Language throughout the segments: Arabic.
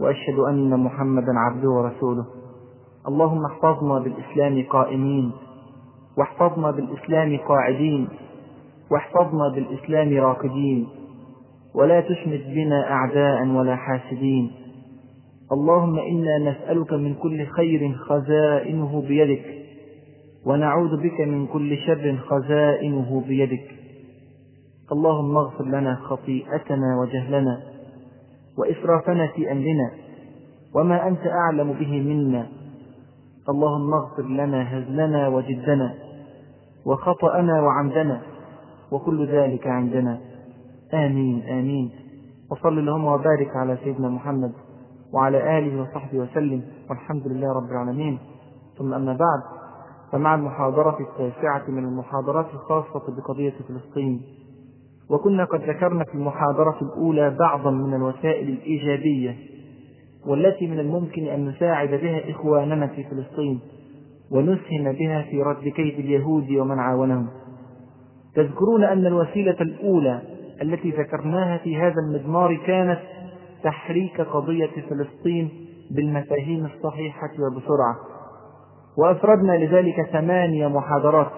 وأشهد أن محمدا عبده ورسوله. اللهم احفظنا بالإسلام قائمين واحفظنا بالإسلام قاعدين واحفظنا بالإسلام راقدين ولا تشمت بنا أعداء ولا حاسدين. اللهم إنا نسألك من كل خير خزائنه بيدك ونعوذ بك من كل شر خزائنه بيدك. اللهم اغفر لنا خطيئتنا وجهلنا وإسرافنا في أمرنا وما أنت أعلم به منا. اللهم اغفر لنا هزلنا وجدنا وخطأنا وعمدنا وكل ذلك عندنا. آمين آمين. وصل اللهم وبارك على سيدنا محمد وعلى آله وصحبه وسلم. والحمد لله رب العالمين. ثم أما بعد فمع المحاضرة التاسعة من المحاضرات الخاصة بقضية فلسطين وكنا قد ذكرنا في المحاضرة الأولى بعضا من الوسائل الإيجابية والتي من الممكن أن نساعد بها إخواننا في فلسطين ونسهم بها في رد كيد اليهود ومن عاونهم. تذكرون أن الوسيلة الأولى التي ذكرناها في هذا المضمار كانت تحريك قضية فلسطين بالمفاهيم الصحيحة وبسرعة. وأفردنا لذلك ثمانية محاضرات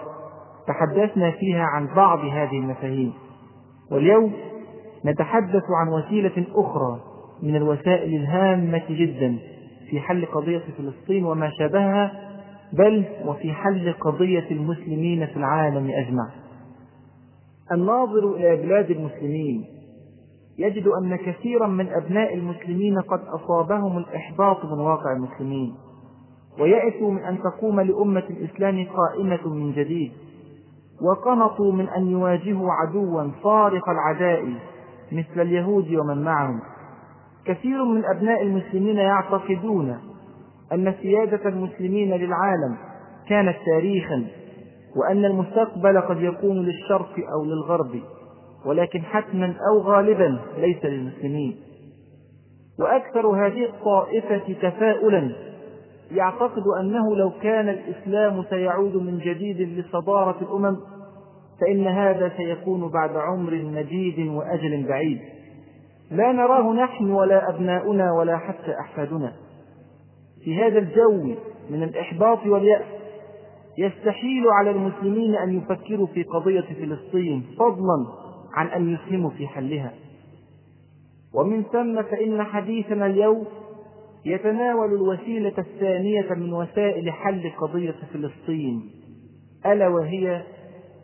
تحدثنا فيها عن بعض هذه المفاهيم. واليوم نتحدث عن وسيلة أخرى من الوسائل الهامة جدا في حل قضية فلسطين وما شابهها بل وفي حل قضية المسلمين في العالم أجمع الناظر إلى بلاد المسلمين. يجد أن كثيرا من أبناء المسلمين قد أصابهم الإحباط من واقع المسلمين. ويأسوا من أن تقوم لأمة الإسلام قائمة من جديد. وقنطوا من أن يواجهوا عدوا صارخ العداء مثل اليهود ومن معهم. كثير من أبناء المسلمين يعتقدون أن سيادة المسلمين للعالم كانت تاريخا وأن المستقبل قد يكون للشرق أو للغرب ولكن حتما أو غالبا ليس للمسلمين. وأكثر هذه الطائفة تفاؤلا يعتقد أنه لو كان الإسلام سيعود من جديد لصدارة الأمم فإن هذا سيكون بعد عمر مجيد وأجل بعيد. لا نراه نحن ولا أبناؤنا ولا حتى أحفادنا. في هذا الجو من الإحباط واليأس يستحيل على المسلمين أن يفكروا في قضية فلسطين فضلا عن أن يسهموا في حلها. ومن ثم فإن حديثنا اليوم يتناول الوسيلة الثانية من وسائل حل قضية فلسطين ألا وهي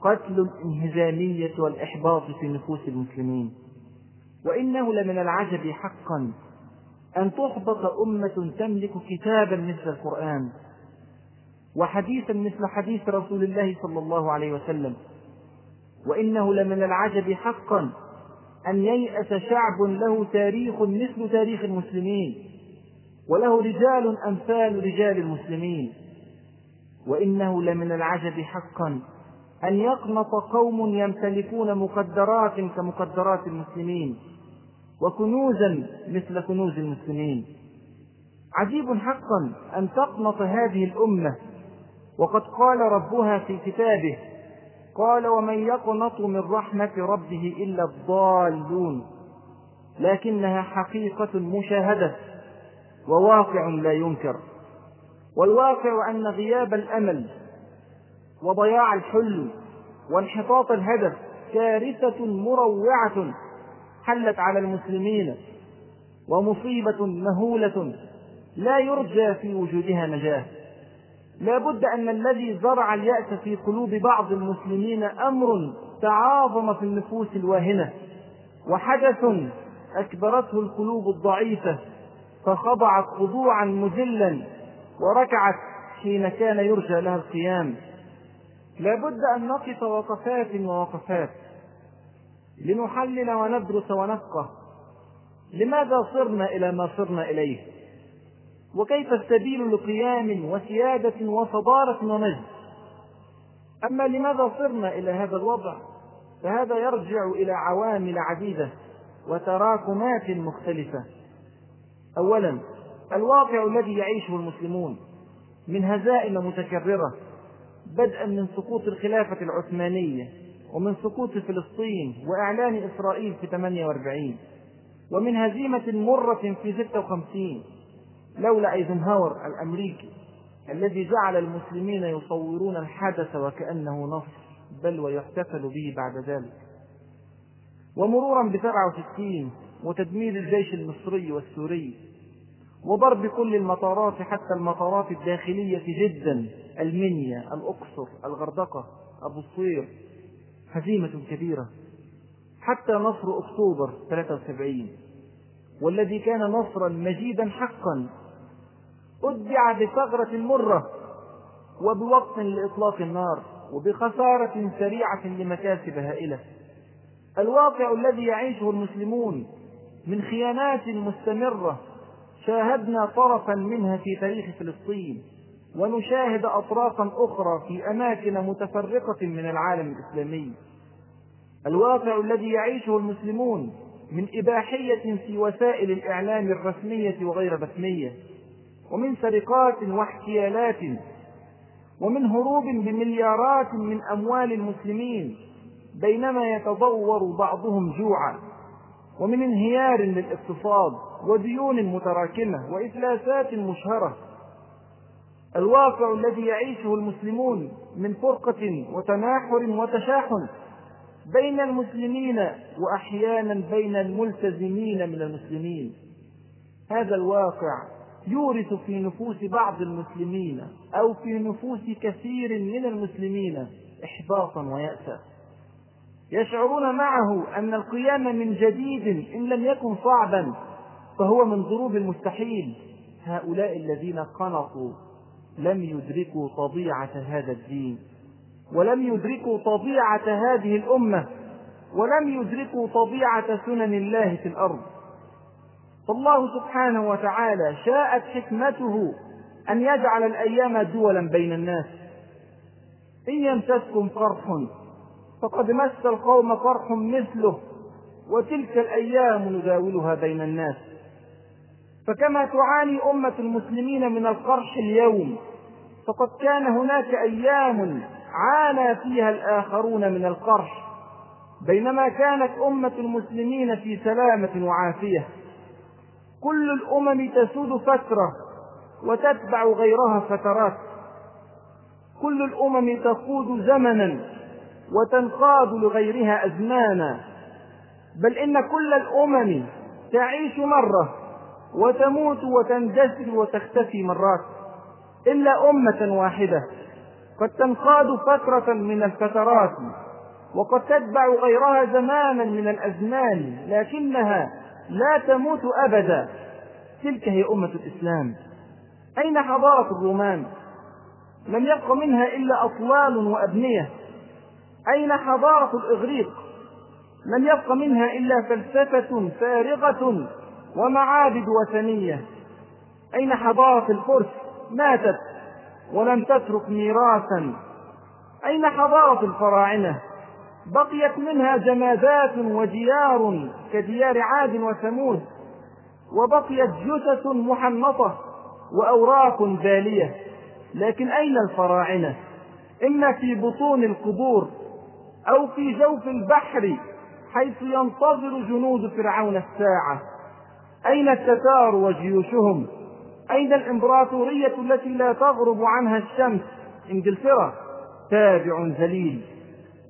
قتل الانهزامية والإحباط في نفوس المسلمين. وإنه لمن العجب حقا أن تحبط أمة تملك كتابا مثل القرآن وحديثا مثل حديث رسول الله صلى الله عليه وسلم. وإنه لمن العجب حقا أن ييأس شعب له تاريخ مثل تاريخ المسلمين. وله رجال أمثال رجال المسلمين وإنه لمن العجب حقا أن يقنط قوم يمتلكون مقدرات كمقدرات المسلمين وكنوزا مثل كنوز المسلمين. عجيب حقا أن تقنط هذه الأمة. وقد قال ربها في كتابه قال ومن يقنط من رحمة ربه إلا الضالون. لكنها حقيقة مشاهدة. وواقع لا ينكر. والواقع أن غياب الأمل وضياع الحلم وانحطاط الهدف كارثة مروعة حلت على المسلمين ومصيبة مهولة لا يرجى في وجودها نجاة. لا بد أن الذي زرع اليأس في قلوب بعض المسلمين أمر تعاظم في النفوس الواهنة وحدث أكبرته القلوب الضعيفة فخضعت خضوعا مذلا وركعت حين كان يرجى لها القيام. لا بد أن نقف وقفات ووقفات لنحلل وندرس ونفقه. لماذا صرنا إلى ما صرنا إليه؟ وكيف السبيل لقيام وسيادة وصدارة ومجد أما لماذا صرنا إلى هذا الوضع؟ فهذا يرجع إلى عوامل عديدة وتراكمات مختلفة. أولا الواقع الذي يعيشه المسلمون من هزائم متكررة بدءا من سقوط الخلافة العثمانية ومن سقوط فلسطين وإعلان إسرائيل في 48 ومن هزيمة مرة في 56 لولا أيزنهاور الأمريكي الذي جعل المسلمين يصورون الحدث وكأنه نصر بل ويحتفل به بعد ذلك. ومرورا ب 67 وتدمير الجيش المصري والسوري وضرب كل المطارات حتى المطارات الداخلية جدا المنيا الأقصر الغردقة أبو الصير هزيمة كبيرة. حتى نصر أكتوبر 73 والذي كان نصرا مجيدا حقا أدع بثغرة مرة وبوقت لإطلاق النار وبخسارة سريعة لمكاسب هائلة. الواقع الذي يعيشه المسلمون من خيانات مستمرة شاهدنا طرفا منها في تاريخ فلسطين ونشاهد أطرافا أخرى في أماكن متفرقة من العالم الإسلامي. الواقع الذي يعيشه المسلمون من إباحية في وسائل الإعلام الرسمية وغير الرسمية ومن سرقات واحتيالات ومن هروب بمليارات من أموال المسلمين بينما يتضور بعضهم جوعا. ومن انهيار للاقتصاد وديون متراكمة وإفلاسات مشهرة. الواقع الذي يعيشه المسلمون من فرقة وتناحر وتشاحن بين المسلمين وأحيانا بين الملتزمين من المسلمين. هذا الواقع يورث في نفوس بعض المسلمين أو في نفوس كثير من المسلمين إحباطا ويأسا. يشعرون معه أن القيام من جديد إن لم يكن صعبا فهو من ضروب المستحيل. هؤلاء الذين قنطوا لم يدركوا طبيعة هذا الدين ولم يدركوا طبيعة هذه الأمة ولم يدركوا طبيعة سنن الله في الأرض. فالله سبحانه وتعالى شاءت حكمته أن يجعل الأيام دولا بين الناس. إن يمسسكم قرح فقد مس القوم قرح مثله وتلك الأيام نداولها بين الناس. فكما تعاني أمة المسلمين من القرح اليوم فقد كان هناك أيام عانى فيها الآخرون من القرح بينما كانت أمة المسلمين في سلامة وعافية. كل الأمم تسود فترة وتتبع غيرها فترات. كل الأمم تقود زمنا وتنقاد لغيرها أزمانا بل إن كل الأمم تعيش مرة وتموت وتندثر وتختفي مرات إلا أمة واحدة قد تنقاد فترة من الفترات وقد تتبع غيرها زمانا من الأزمان لكنها لا تموت أبدا. تلك هي أمة الإسلام. أين حضارة الرومان؟ لم يبق منها إلا أطلال وأبنية. أين حضارة الإغريق؟ لم يبق منها إلا فلسفة فارغة ومعابد وثنية. أين حضارة الفرس؟ ماتت ولم تترك ميراثا. أين حضارة الفراعنة؟ بقيت منها جمادات وديار كديار عاد وثمود. وبقيت جثث محنطة وأوراق بالية لكن أين الفراعنة؟ إما في بطون القبور أو في جوف البحر حيث ينتظر جنود فرعون الساعة. أين التتار وجيوشهم؟ أين الإمبراطورية التي لا تغرب عنها الشمس؟ إنجلترا تابع ذليل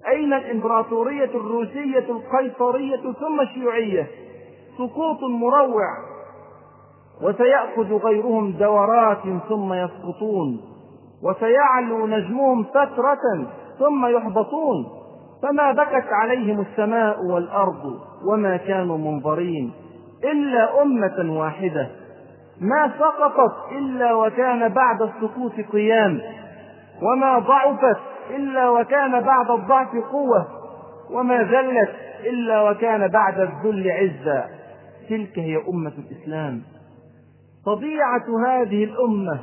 أين الإمبراطورية الروسية القيصرية ثم الشيوعية؟ سقوط مروع. وسيأخذ غيرهم دورات ثم يسقطون. وسيعلو نجمهم فترة ثم يحبطون. فما بكت عليهم السماء والأرض وما كانوا منظرين إلا أمة واحدة. ما سقطت إلا وكان بعد السقوط قيام. وما ضعفت إلا وكان بعد الضعف قوة. وما ذلت إلا وكان بعد الذل عزا. تلك هي أمة الإسلام. طبيعة هذه الأمة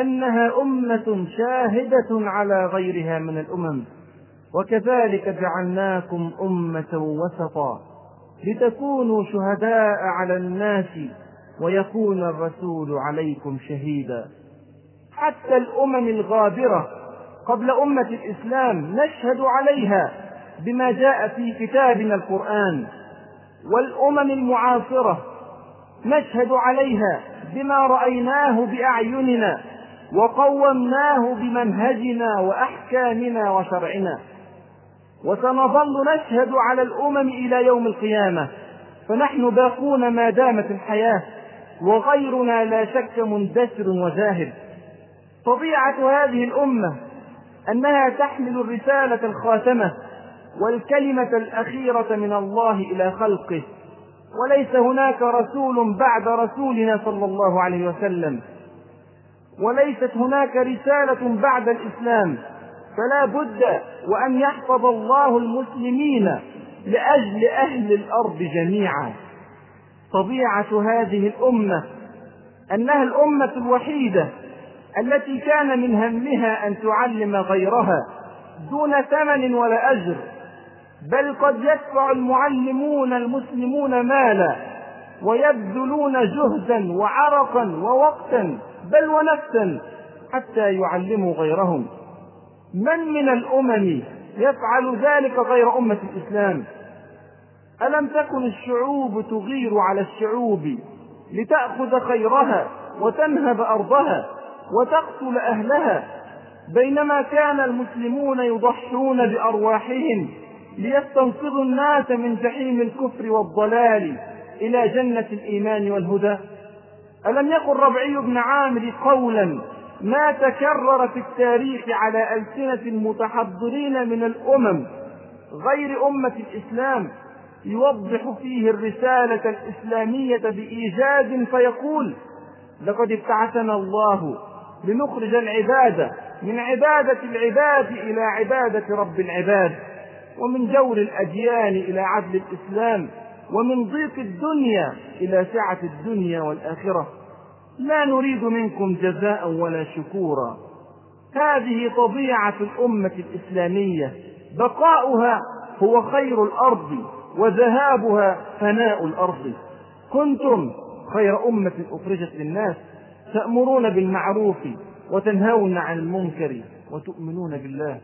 أنها أمة شاهدة على غيرها من الأمم. وكذلك جعلناكم أمة وسطا لتكونوا شهداء على الناس ويكون الرسول عليكم شهيدا. حتى الأمم الغابرة قبل أمة الإسلام نشهد عليها بما جاء في كتابنا القرآن والأمم المعاصرة نشهد عليها بما رأيناه بأعيننا وقومناه بمنهجنا وأحكامنا وشرعنا. وسنظل نشهد على الأمم إلى يوم القيامة. فنحن باقون ما دامت الحياة وغيرنا لا شك مندثر وزاهد. طبيعة هذه الأمة أنها تحمل الرسالة الخاتمة والكلمة الأخيرة من الله إلى خلقه. وليس هناك رسول بعد رسولنا صلى الله عليه وسلم. وليست هناك رسالة بعد الإسلام. فلا بد وأن يحفظ الله المسلمين لأجل أهل الأرض جميعا. طبيعة هذه الأمة أنها الأمة الوحيدة التي كان من همها أن تعلم غيرها دون ثمن ولا أجر بل قد يدفع المعلمون المسلمون مالا ويبذلون جهدا وعرقا ووقتا بل ونفسا حتى يعلموا غيرهم. من من الأمم يفعل ذلك غير أمة الإسلام؟ ألم تكن الشعوب تغير على الشعوب لتأخذ خيرها وتنهب أرضها وتقتل أهلها؟ بينما كان المسلمون يضحون بأرواحهم ليستنقذوا الناس من جحيم الكفر والضلال إلى جنة الإيمان والهدى؟ ألم يقل ربعي بن عامر قولا ما تكرر في التاريخ على ألسنة المتحضرين من الأمم غير أمة الإسلام يوضح فيه الرسالة الإسلامية بايجاز فيقول لقد ابتعثنا الله لنخرج العباد من عبادة العباد إلى عبادة رب العباد ومن جور الأديان إلى عدل الإسلام ومن ضيق الدنيا إلى سعة الدنيا والآخرة. لا نريد منكم جزاء ولا شكورا. هذه طبيعة الأمة الإسلامية. بقاؤها هو خير الأرض وذهابها فناء الأرض. كنتم خير أمة أخرجت للناس تأمرون بالمعروف وتنهون عن المنكر وتؤمنون بالله.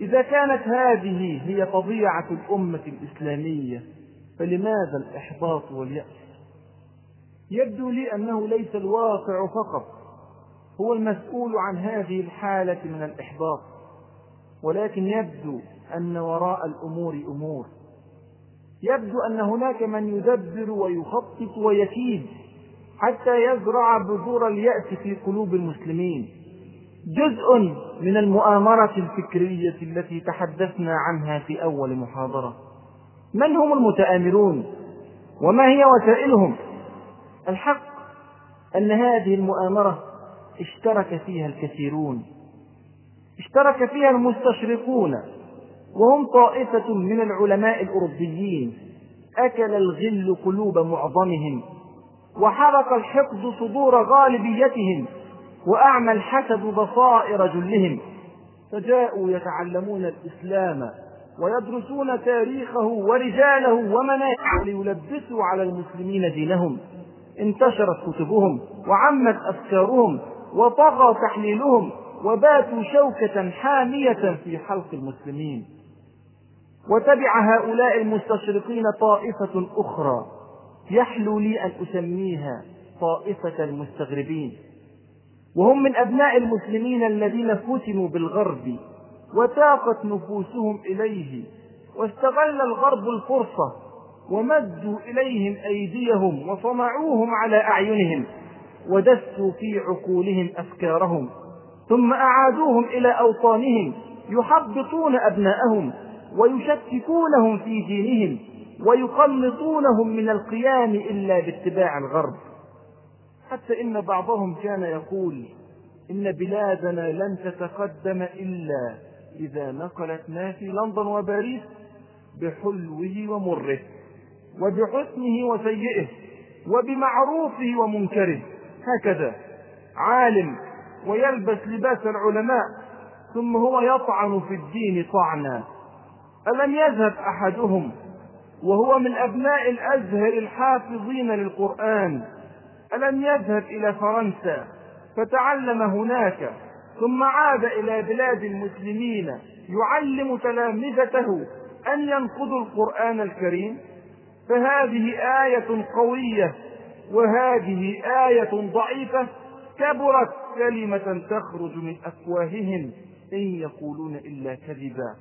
إذا كانت هذه هي طبيعة الأمة الإسلامية فلماذا الإحباط واليأس؟ يبدو لي أنه ليس الواقع فقط هو المسؤول عن هذه الحالة من الإحباط ولكن يبدو أن وراء الأمور أمور. يبدو أن هناك من يدبر ويخطط ويكيد حتى يزرع بذور اليأس في قلوب المسلمين. جزء من المؤامرة الفكرية التي تحدثنا عنها في أول محاضرة. من هم المتآمرون؟ وما هي وسائلهم؟ الحق أن هذه المؤامرة اشترك فيها الكثيرون اشترك فيها المستشرقون وهم طائفة من العلماء الأوروبيين. أكل الغل قلوب معظمهم وحرق الحقد صدور غالبيتهم وأعمى الحسد بصائر جلهم. فجاءوا يتعلمون الإسلام ويدرسون تاريخه ورجاله ومناهجه ليلبسوا على المسلمين دينهم. انتشرت كتبهم وعمت أفكارهم وطغى تحليلهم وباتوا شوكة حامية في حلق المسلمين. وتبع هؤلاء المستشرقين طائفة أخرى يحلو لي أن أسميها طائفة المستغربين. وهم من أبناء المسلمين الذين فتنوا بالغرب وتاقت نفوسهم إليه واستغل الغرب الفرصة ومدوا إليهم أيديهم وصنعوهم على أعينهم ودسوا في عقولهم أفكارهم ثم أعادوهم إلى أوطانهم يحبطون أبناءهم ويشككونهم في دينهم ويقلطونهم من القيام إلا باتباع الغرب. حتى إن بعضهم كان يقول إن بلادنا لن تتقدم إلا إذا نقلت ما في لندن وباريس بحلوه ومره. وبحسنه وسيئه وبمعروفه ومنكره. هكذا عالم ويلبس لباس العلماء ثم هو يطعن في الدين طعنا. ألم يذهب أحدهم وهو من أبناء الأزهر الحافظين للقرآن ألم يذهب إلى فرنسا فتعلم هناك ثم عاد إلى بلاد المسلمين يعلم تلامذته أن ينقضوا القرآن الكريم؟ فهذه آية قوية وهذه آية ضعيفة كبرت كلمة تخرج من أفواههم إن يقولون إلا كذبا.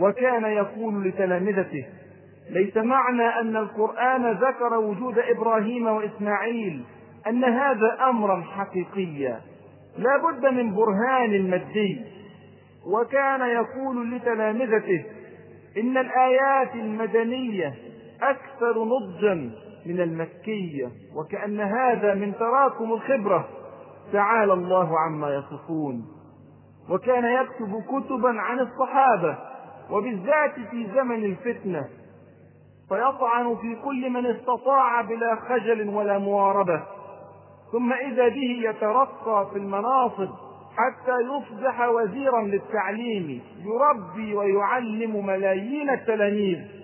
وكان يقول لتلامذته ليس معنى أن القرآن ذكر وجود إبراهيم وإسماعيل أن هذا أمرا حقيقيا. لا بد من برهان مادي. وكان يقول لتلامذته إن الآيات المدنية أكثر نضجا من المكية وكأن هذا من تراكم الخبرة. تعالى الله عما يصفون. وكان يكتب كتبا عن الصحابة وبالذات في زمن الفتنة. فيطعن في كل من استطاع بلا خجل ولا مواربة. ثم إذا به يترقى في المناصب حتى يصبح وزيرا للتعليم يربي ويعلم ملايين التلاميذ.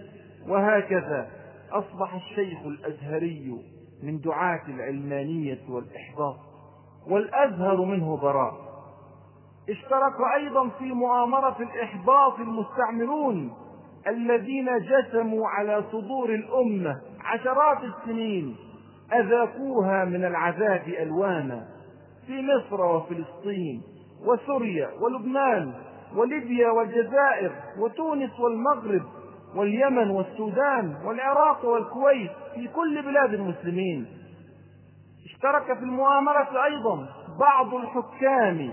وهكذا أصبح الشيخ الأزهري من دعاة العلمانية والإحباط والأزهر منه براء. اشترك أيضا في مؤامرة الإحباط المستعمرون الذين جسموا على صدور الأمة عشرات السنين أذاقوها من العذاب ألوانا في مصر وفلسطين وسوريا ولبنان وليبيا والجزائر وتونس والمغرب. واليمن والسودان والعراق والكويت في كل بلاد المسلمين. اشترك في المؤامرة أيضا بعض الحكام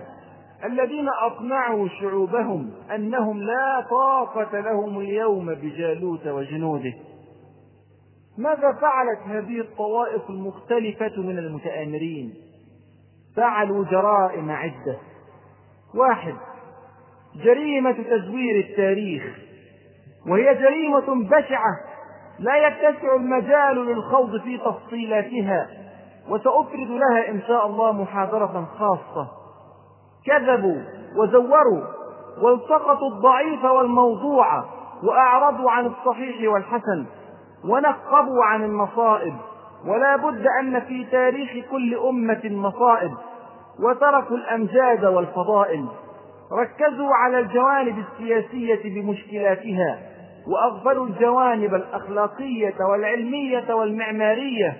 الذين أقنعوا شعوبهم أنهم لا طاقة لهم اليوم بجالوت وجنوده. ماذا فعلت هذه الطوائف المختلفة من المتآمرين؟ فعلوا جرائم عدة. واحد جريمة تزوير التاريخ. وهي جريمة بشعة لا يتسع المجال للخوض في تفصيلاتها وسأفرد لها إن شاء الله محاضرة خاصة. كذبوا وزوروا والتقطوا الضعيف والموضوع وأعرضوا عن الصحيح والحسن ونقبوا عن المصائب ولا بد أن في تاريخ كل أمة مصائب وتركوا الأمجاد والفضائل. ركزوا على الجوانب السياسية بمشكلاتها. وأغفلوا الجوانب الأخلاقية والعلمية والمعمارية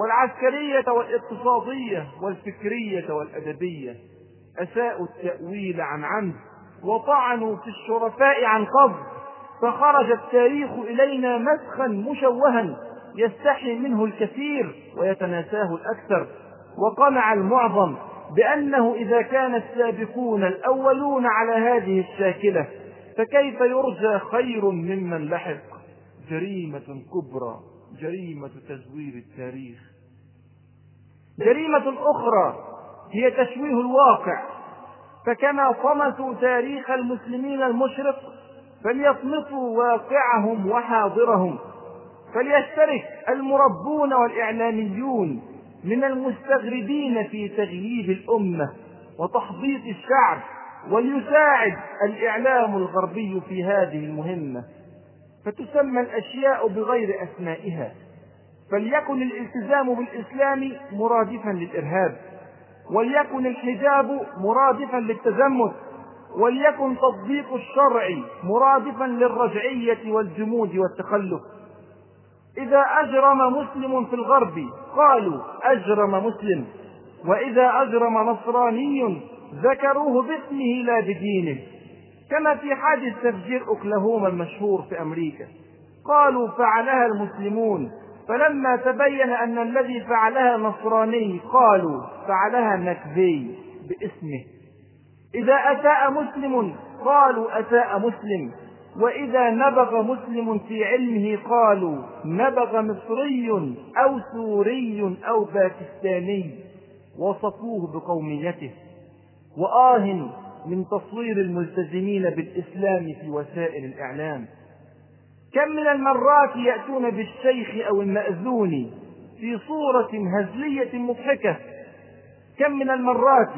والعسكرية والاقتصادية والفكرية والأدبية. أساءوا التأويل عن عمد وطعنوا في الشرفاء عن قبض فخرج التاريخ إلينا مسخا مشوها يستحي منه الكثير ويتناساه الأكثر. وقنع المعظم بأنه إذا كان السابقون الأولون على هذه الشاكلة فكيف يرجى خير ممن لحق؟ جريمة كبرى جريمة تزوير التاريخ. جريمة أخرى هي تشويه الواقع. فكما طمسوا تاريخ المسلمين المشرق فليطمسوا واقعهم وحاضرهم. فليشترك المربون والإعلاميون من المستغربين في تغييب الأمة وتحضيض الشعب. وليساعد الإعلام الغربي في هذه المهمة فتسمى الأشياء بغير أسمائها فليكن الالتزام بالإسلام مرادفا للإرهاب وليكن الحجاب مرادفا للتزمت وليكن تطبيق الشرع مرادفا للرجعية والجمود والتخلف. إذا أجرم مسلم في الغرب قالوا أجرم مسلم وإذا أجرم نصراني ذكروه باسمه لا بدينه. كما في حادث تفجير أوكلاهوما المشهور في أمريكا. قالوا فعلها المسلمون. فلما تبين أن الذي فعلها نصراني قالوا فعلها مكذي باسمه. إذا أساء مسلم قالوا أساء مسلم. وإذا نبغ مسلم في علمه قالوا نبغ مصري أو سوري أو باكستاني. وصفوه بقوميته. وآه من تصوير الملتزمين بالإسلام في وسائل الإعلام. كم من المرات يأتون بالشيخ أو المأذون في صورة هزلية مضحكة. كم من المرات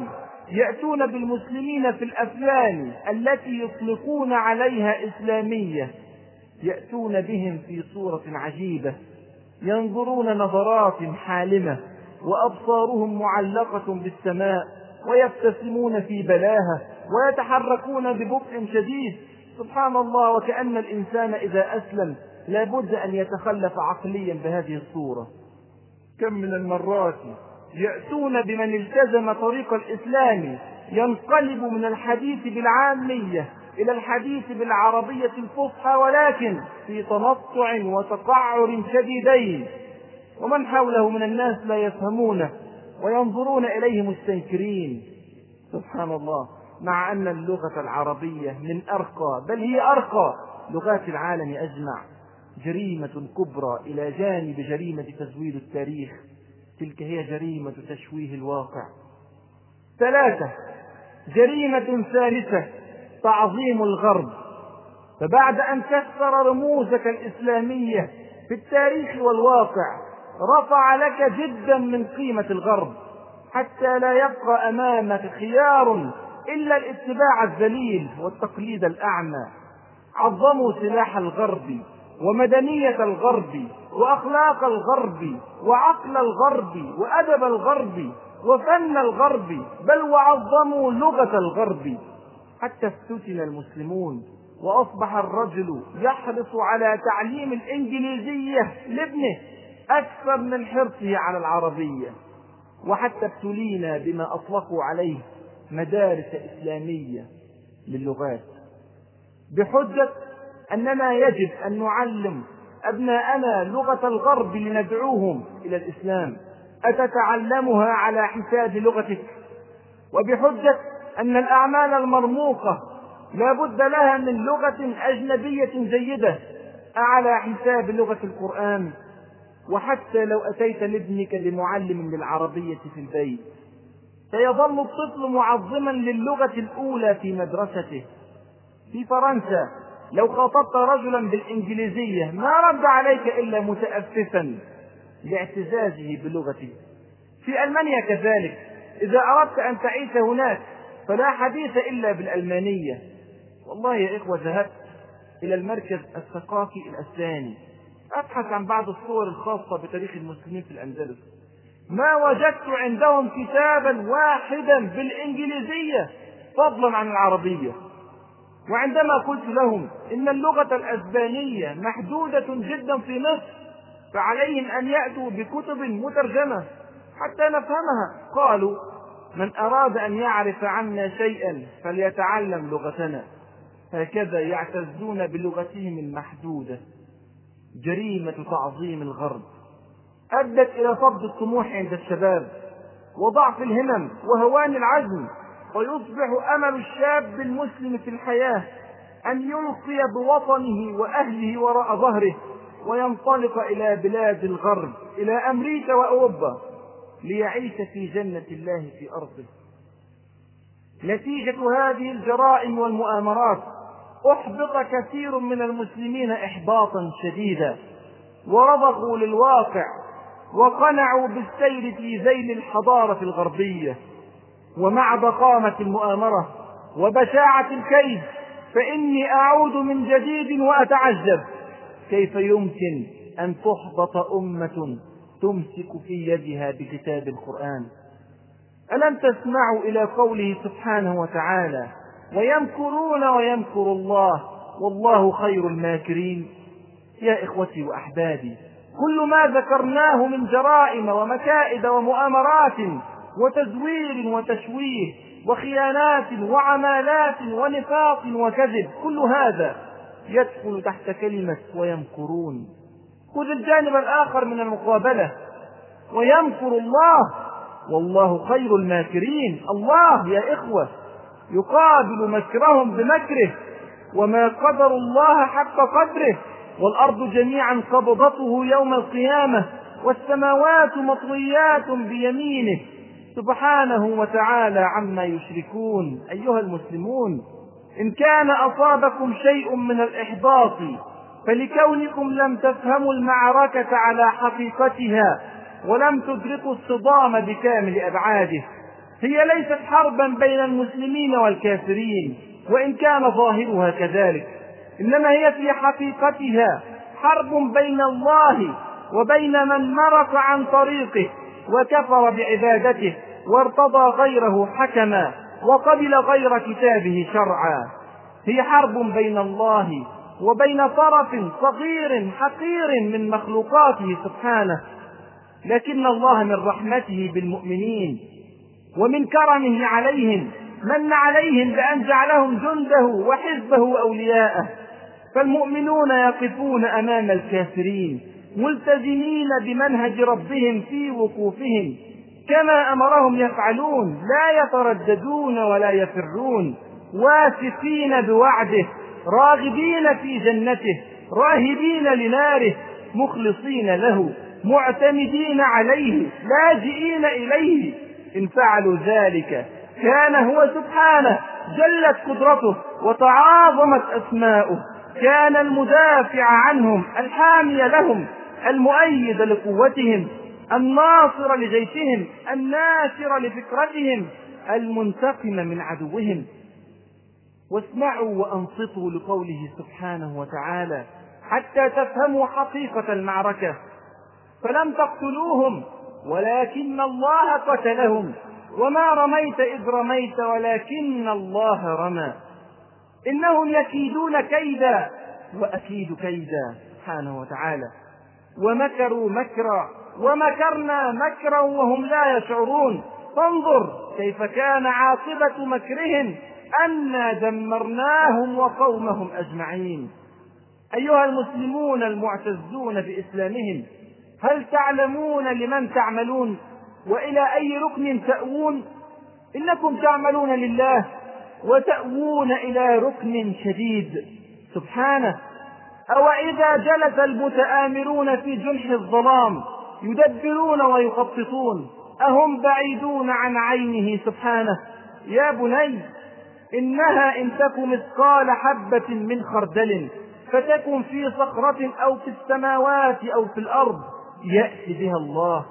يأتون بالمسلمين في الأفلام التي يطلقون عليها إسلامية. يأتون بهم في صورة عجيبة. ينظرون نظرات حالمة. وأبصارهم معلقة بالسماء. ويبتسمون في بلاهة ويتحركون ببطء شديد. سبحان الله وكأن الإنسان إذا أسلم لابد أن يتخلف عقليا بهذه الصورة. كم من المرات يأتون بمن التزم طريق الإسلام ينقلب من الحديث بالعامية إلى الحديث بالعربية الفصحى ولكن في تنطع وتقعر شديدين. ومن حوله من الناس لا يفهمونه وينظرون إليه مستنكرين. سبحان الله. مع أن اللغة العربية من أرقى بل هي أرقى لغات العالم أجمع. جريمة كبرى إلى جانب جريمة تزويد التاريخ. تلك هي جريمة تشويه الواقع. ثلاثة. جريمة ثالثة. تعظيم الغرب. فبعد أن كسر رموزك الإسلامية في التاريخ والواقع رفع لك جدا من قيمة الغرب حتى لا يبقى أمامك خيار إلا الاتباع الذليل والتقليد الأعمى. عظموا سلاح الغرب ومدنية الغرب وأخلاق الغرب وعقل الغرب وأدب الغرب وفن الغرب بل وعظموا لغة الغرب. حتى افتتن المسلمون وأصبح الرجل يحرص على تعليم الإنجليزية لابنه. أكثر من حرصه على العربية وحتى ابتلينا بما أطلقوا عليه مدارس إسلامية للغات. بحجة أننا يجب أن نعلم أبناءنا لغة الغرب لندعوهم إلى الإسلام. أتتعلمها على حساب لغتك؟ وبحجة أن الأعمال المرموقة لا بد لها من لغة أجنبية جيدة على حساب لغة القرآن. وحتى لو أتيت لابنك بمعلم للعربية في البيت سيظل الطفل معظما للغة الأولى في مدرسته. في فرنسا لو خاطبت رجلا بالإنجليزية ما رد عليك إلا متأففا لاعتزازه بلغته. في ألمانيا كذلك إذا أردت أن تعيش هناك فلا حديث إلا بالألمانية. والله يا إخوة ذهبت إلى المركز الثقافي الأسباني. أبحث عن بعض الصور الخاصة بتاريخ المسلمين في الأندلس. ما وجدت عندهم كتابا واحدا بالإنجليزية فضلا عن العربية. وعندما قلت لهم إن اللغة الأسبانية محدودة جدا في مصر فعليهم أن يأتوا بكتب مترجمة حتى نفهمها. قالوا من أراد أن يعرف عنا شيئا فليتعلم لغتنا. هكذا يعتزون بلغتهم المحدودة. جريمة تعظيم الغرب. أدت إلى فقد الطموح عند الشباب وضعف الهمم وهوان العزم ويصبح أمل الشاب المسلم في الحياة أن يلقي بوطنه وأهله وراء ظهره وينطلق إلى بلاد الغرب إلى أمريكا وأوروبا ليعيش في جنة الله في أرضه. نتيجة هذه الجرائم والمؤامرات أحبط كثير من المسلمين إحباطا شديدا ورضخوا للواقع وقنعوا بالسير في ذيل الحضارة الغربية. ومع ضخامة المؤامرة وبشاعة الكيد فإني أعود من جديد وأتعجب. كيف يمكن أن تحبط أمة تمسك في يدها بكتاب القرآن؟ ألم تسمعوا إلى قوله سبحانه وتعالى ويمكرون ويمكر الله. والله خير الماكرين. يا إخوتي وأحبابي كل ما ذكرناه من جرائم ومكائد ومؤامرات وتزوير وتشويه وخيانات وعمالات ونفاق وكذب كل هذا يدخل تحت كلمة ويمكرون. خذ الجانب الآخر من المقابلة. ويمكر الله. والله خير الماكرين. الله يا إخوة. يقابل مكرهم بمكره وما قدر الله حق قدره والأرض جميعا قبضته يوم القيامة والسماوات مطويات بيمينه سبحانه وتعالى عما يشركون أيها المسلمون إن كان أصابكم شيء من الإحباط فلكونكم لم تفهموا المعركة على حقيقتها ولم تدركوا الصدام بكامل أبعاده هي ليست حربا بين المسلمين والكافرين وإن كان ظاهرها كذلك. إنما هي في حقيقتها حرب بين الله وبين من مرق عن طريقه وكفر بعبادته وارتضى غيره حكما وقبل غير كتابه شرعا. هي حرب بين الله وبين طرف صغير حقير من مخلوقاته سبحانه. لكن الله من رحمته بالمؤمنين. ومن كرمه عليهم من عليهم بأن جعلهم جنده وحزبه أولياءه. فالمؤمنون يقفون أمام الكافرين ملتزمين بمنهج ربهم في وقوفهم. كما أمرهم يفعلون لا يترددون ولا يفرون. واثقين بوعده راغبين في جنته راهبين لناره مخلصين له معتمدين عليه لاجئين إليه. إن فعلوا ذلك كان هو سبحانه جلت قدرته وتعاظمت أسماؤه. كان المدافع عنهم الحامي لهم المؤيد لقوتهم الناصر لجيشهم الناصر لفكرتهم المنتقم من عدوهم. واسمعوا وأنصتوا لقوله سبحانه وتعالى حتى تفهموا حقيقة المعركة. فلم تقتلوهم. ولكن الله قتلهم. وما رميت إذ رميت ولكن الله رمى. إنهم يكيدون كيدا وأكيد كيدا سبحانه وتعالى. ومكروا مكرا ومكرنا مكرا وهم لا يشعرون. فانظر كيف كان عاقبة مكرهم أنا دمرناهم وقومهم أجمعين. أيها المسلمون المعتزون بإسلامهم هل تعلمون لمن تعملون؟ وإلى أي ركن تأوون؟ إنكم تعملون لله وتأوون إلى ركن شديد. سبحانه أو إذا جلس المتآمرون في جنح الظلام يدبرون ويخططون أهم بعيدون عن عينه؟ سبحانه يا بني إنها إن تك مثقال حبة من خردل فتكن في صخرة أو في السماوات أو في الأرض. يأتي بها الله.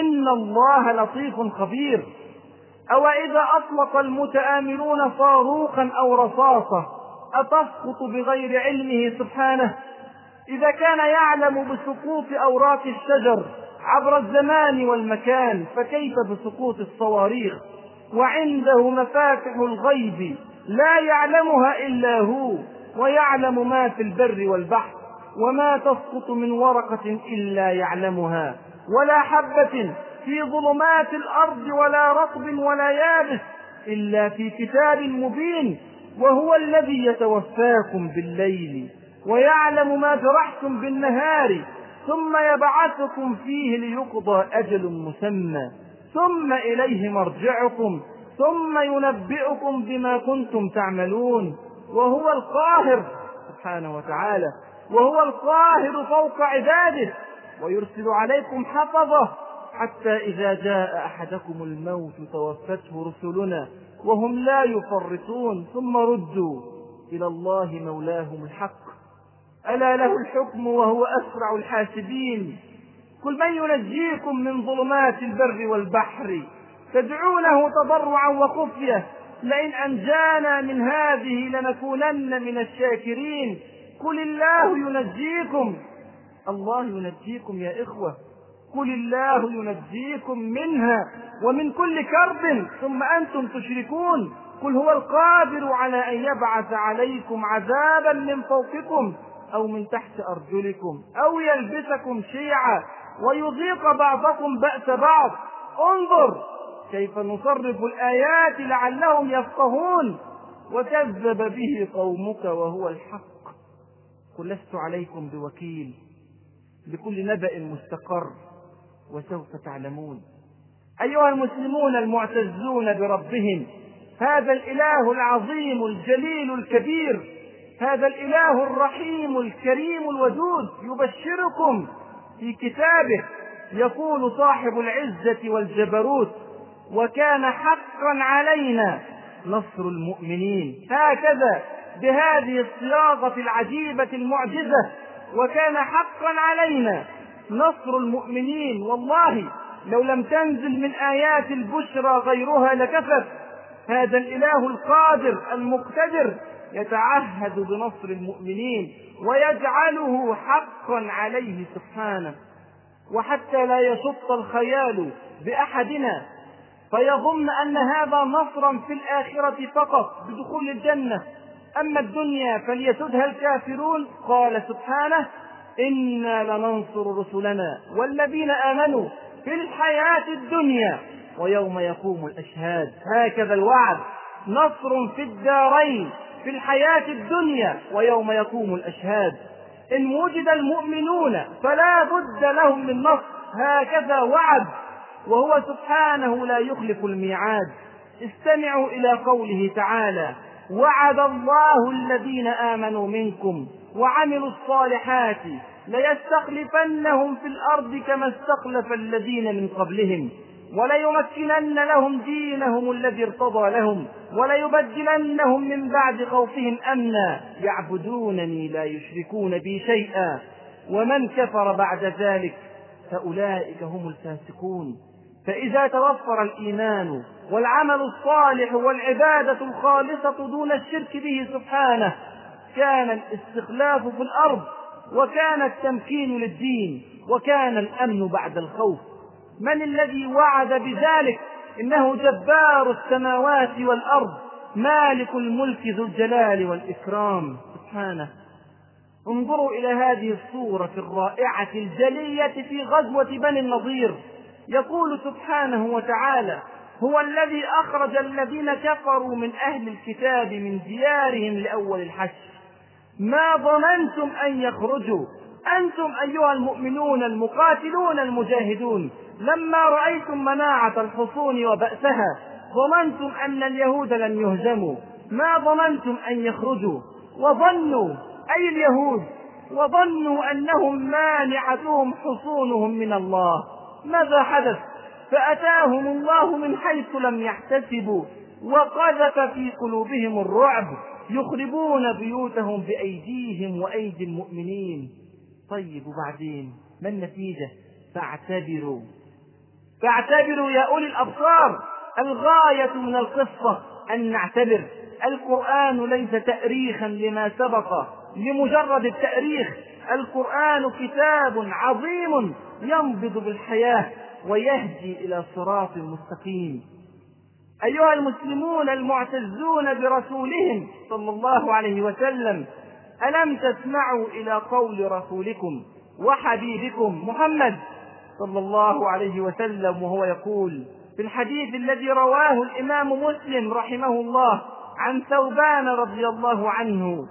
إن الله لطيف خبير. أو إذا أطلق المتآمرون صاروخا أو رصاصة أتسقط بغير علمه سبحانه؟ إذا كان يعلم بسقوط أوراق الشجر عبر الزمان والمكان فكيف بسقوط الصواريخ؟ وعنده مفاتح الغيب لا يعلمها إلا هو ويعلم ما في البر والبحر. وما تسقط من ورقة إلا يعلمها ولا حبة في ظلمات الأرض ولا رطب ولا يابس إلا في كتاب مبين وهو الذي يتوفاكم بالليل ويعلم ما جرحتم بالنهار ثم يبعثكم فيه ليقضى أجل مسمى ثم إليه مرجعكم ثم ينبئكم بما كنتم تعملون وهو القاهر سبحانه وتعالى. وهو القاهر فوق عباده ويرسل عليكم حفظه حتى إذا جاء أحدكم الموت توفته رسلنا وهم لا يفرطون ثم ردوا إلى الله مولاهم الحق. ألا له الحكم وهو أسرع الحاسبين. قل من ينجيكم من ظلمات البر والبحر؟ تدعونه تضرعا وخفية. لئن أنجانا من هذه لنكونن من الشاكرين. قل الله ينجيكم. الله ينجيكم يا إخوة. قل الله ينجيكم منها ومن كل كرب ثم أنتم تشركون. قل هو القادر على أن يبعث عليكم عذابا من فوقكم أو من تحت أرجلكم أو يلبسكم شيعا ويذيق بعضكم بأس بعض. انظر كيف نصرف الآيات لعلهم يفقهون. وكذب به قومك وهو الحق. قل لست عليكم بوكيل لكل نبأ مستقر وسوف تعلمون. أيها المسلمون المعتزون بربهم هذا الإله العظيم الجليل الكبير هذا الإله الرحيم الكريم الودود يبشركم في كتابه يقول صاحب العزة والجبروت وكان حقا علينا نصر المؤمنين. هكذا بهذه الصياغة العجيبة المعجزة وكان حقا علينا نصر المؤمنين. والله لو لم تنزل من آيات البشرى غيرها لكفت. هذا الإله القادر المقتدر يتعهد بنصر المؤمنين ويجعله حقا عليه سبحانه. وحتى لا يشط الخيال بأحدنا فيظن أن هذا نصرا في الآخرة فقط بدخول الجنة. أما الدنيا فليسدها الكافرون. قال سبحانه إنا لننصر رسلنا والذين آمنوا في الحياة الدنيا ويوم يقوم الأشهاد. هكذا الوعد. نصر في الدارين في الحياة الدنيا ويوم يقوم الأشهاد. إن وجد المؤمنون فلا بد لهم من نصر. هكذا وعد. وهو سبحانه لا يخلف الميعاد. استمعوا إلى قوله تعالى وعد الله الذين آمنوا منكم وعملوا الصالحات ليستخلفنهم في الأرض كما استخلف الذين من قبلهم وليمكنن لهم دينهم الذي ارتضى لهم وليبدلنهم من بعد خوفهم أمنا. يعبدونني لا يشركون بي شيئا. ومن كفر بعد ذلك فأولئك هم الفاسقون. فإذا توفر الإيمان والعمل الصالح والعبادة الخالصة دون الشرك به سبحانه كان الاستخلاف في الأرض وكان التمكين للدين وكان الأمن بعد الخوف. من الذي وعد بذلك؟ إنه جبار السماوات والأرض مالك الملك ذو الجلال والإكرام. سبحانه. انظروا إلى هذه الصورة الرائعة الجلية في غزوة بني النضير. يقول سبحانه وتعالى هو الذي أخرج الذين كفروا من أهل الكتاب من ديارهم لأول الحشر. ما ظننتم أن يخرجوا. أنتم أيها المؤمنون المقاتلون المجاهدون. لما رأيتم مناعة الحصون وبأسها ظننتم أن اليهود لن يهزموا ما ظننتم أن يخرجوا. وظنوا أي اليهود وظنوا أنهم مانعتهم حصونهم من الله. ماذا حدث؟ فأتاهم الله من حيث لم يحتسبوا وقذف في قلوبهم الرعب يخربون بيوتهم بأيديهم وأيدي المؤمنين. طيب وبعدين؟ ما النتيجة؟ فاعتبروا. فاعتبروا يا أولي الأبصار الغاية من القصة أن نعتبر. القرآن ليس تأريخا لما سبق لمجرد التأريخ. القرآن كتاب عظيم ينبض بالحياة ويهدي إلى صراط مستقيم. أيها المسلمون المعتزون برسولهم صلى الله عليه وسلم ألم تسمعوا إلى قول رسولكم وحبيبكم محمد صلى الله عليه وسلم وهو يقول في الحديث الذي رواه الإمام مسلم رحمه الله عن ثوبان رضي الله عنه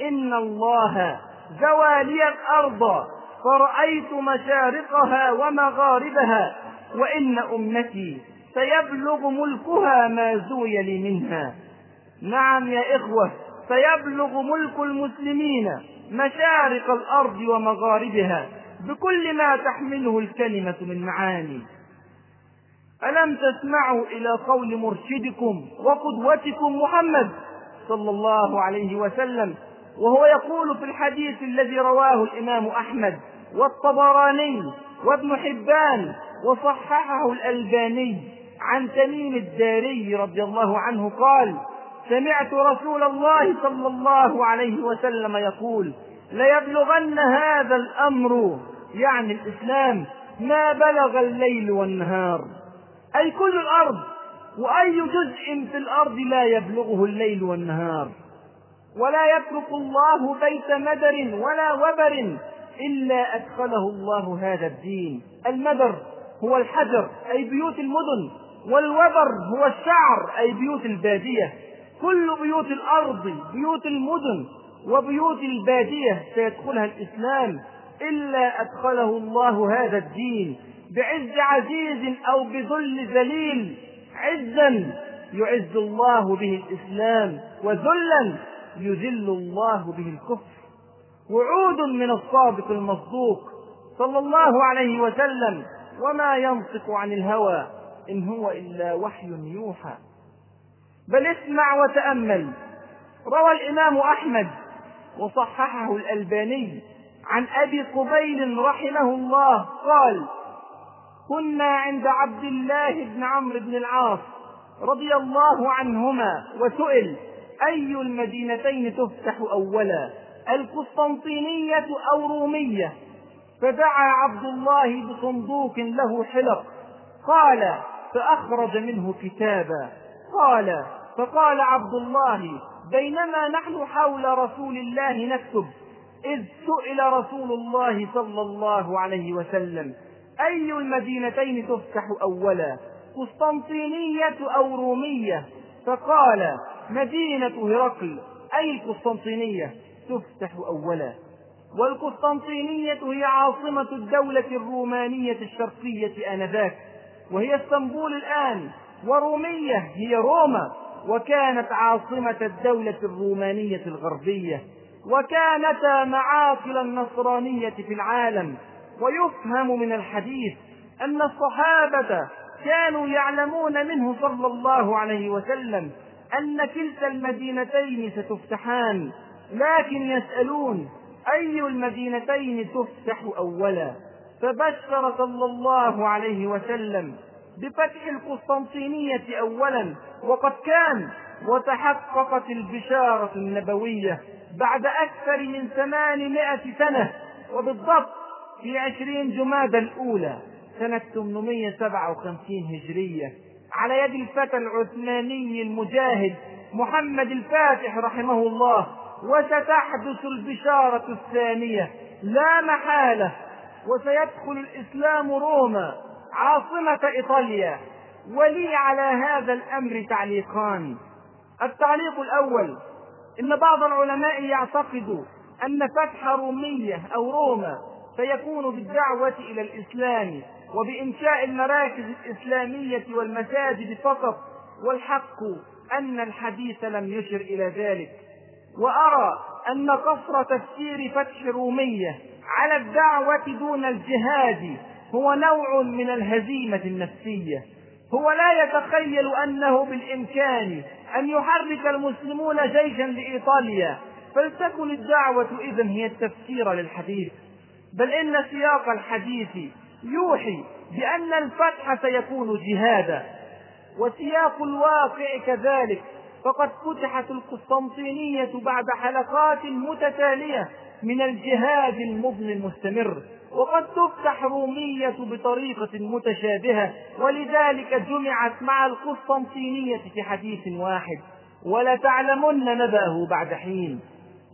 إن الله زوى لي الأرض فرأيت مشارقها ومغاربها وإن أمتي سيبلغ ملكها ما زوي لي منها. نعم يا إخوة سيبلغ ملك المسلمين مشارق الأرض ومغاربها بكل ما تحمله الكلمة من معاني. ألم تسمعوا إلى قول مرشدكم وقدوتكم محمد صلى الله عليه وسلم وهو يقول في الحديث الذي رواه الإمام أحمد والطبراني وابن حبان وصححه الألباني عن تميم الداري رضي الله عنه قال سمعت رسول الله صلى الله عليه وسلم يقول ليبلغن هذا الأمر يعني الإسلام ما بلغ الليل والنهار. أي كل الأرض وأي جزء في الأرض لا يبلغه الليل والنهار. ولا يترك الله بيت مدر ولا وبر إلا أدخله الله هذا الدين. المدر هو الحجر أي بيوت المدن. والوبر هو الشعر أي بيوت البادية. كل بيوت الأرض بيوت المدن وبيوت البادية سيدخلها الإسلام. إلا أدخله الله هذا الدين. بعز عزيز أو بذل ذليل. عزا يعز الله به الإسلام وذلا يذل الله به الكفر. وعود من الصادق المصدوق صلى الله عليه وسلم وما ينطق عن الهوى إن هو إلا وحي يوحى. بل اسمع وتأمل. روى الإمام أحمد وصححه الألباني عن أبي قبيل رحمه الله قال كنا عند عبد الله بن عمرو بن العاص رضي الله عنهما وسئل أي المدينتين تفتح أولا؟ القسطنطينية أو رومية فدعا عبد الله بصندوق له حلق قال فأخرج منه كتابا. قال فقال عبد الله بينما نحن حول رسول الله نكتب إذ سئل رسول الله صلى الله عليه وسلم أي المدينتين تفتح أولا قسطنطينية أو رومية؟ فقال مدينة هرقل أي القسطنطينية تفتح أولا والقسطنطينية هي عاصمة الدولة الرومانية الشرقية آنذاك وهي اسطنبول الآن ورومية هي روما وكانت عاصمة الدولة الرومانية الغربية وكانتا معاقل النصرانية في العالم ويفهم من الحديث أن الصحابة كانوا يعلمون منه صلى الله عليه وسلم أن كلتا المدينتين ستفتحان. لكن يسألون أي المدينتين تفتح أولا؟ فبشر صلى الله عليه وسلم بفتح القسطنطينية أولا وقد كان وتحققت البشارة النبوية بعد أكثر من ثمانمائة سنة وبالضبط في عشرين جماد الأولى سنة 857 هجرية. على يد الفتى العثماني المجاهد محمد الفاتح رحمه الله وستحدث البشارة الثانية لا محالة. وسيدخل الإسلام روما عاصمة إيطاليا. ولي على هذا الأمر تعليقان. التعليق الأول إن بعض العلماء يعتقد أن فتح رومية أو روما سيكون بالدعوة إلى الإسلام وبإنشاء المراكز الإسلامية والمساجد فقط. والحق أن الحديث لم يشر إلى ذلك. وأرى أن قصر تفسير فتح رومية على الدعوة دون الجهاد هو نوع من الهزيمة النفسية. هو لا يتخيل أنه بالإمكان أن يحرك المسلمون جيشا لإيطاليا. فلتكن الدعوة إذا هي التفسير للحديث. بل إن سياق الحديث يوحي بأن الفتح سيكون جهادا. وسياق الواقع كذلك فقد فتحت القسطنطينية بعد حلقات متتالية من الجهاد المضني المستمر وقد تفتح رومية بطريقة متشابهة ولذلك جمعت مع القسطنطينية في حديث واحد ولتعلمن نبأه بعد حين.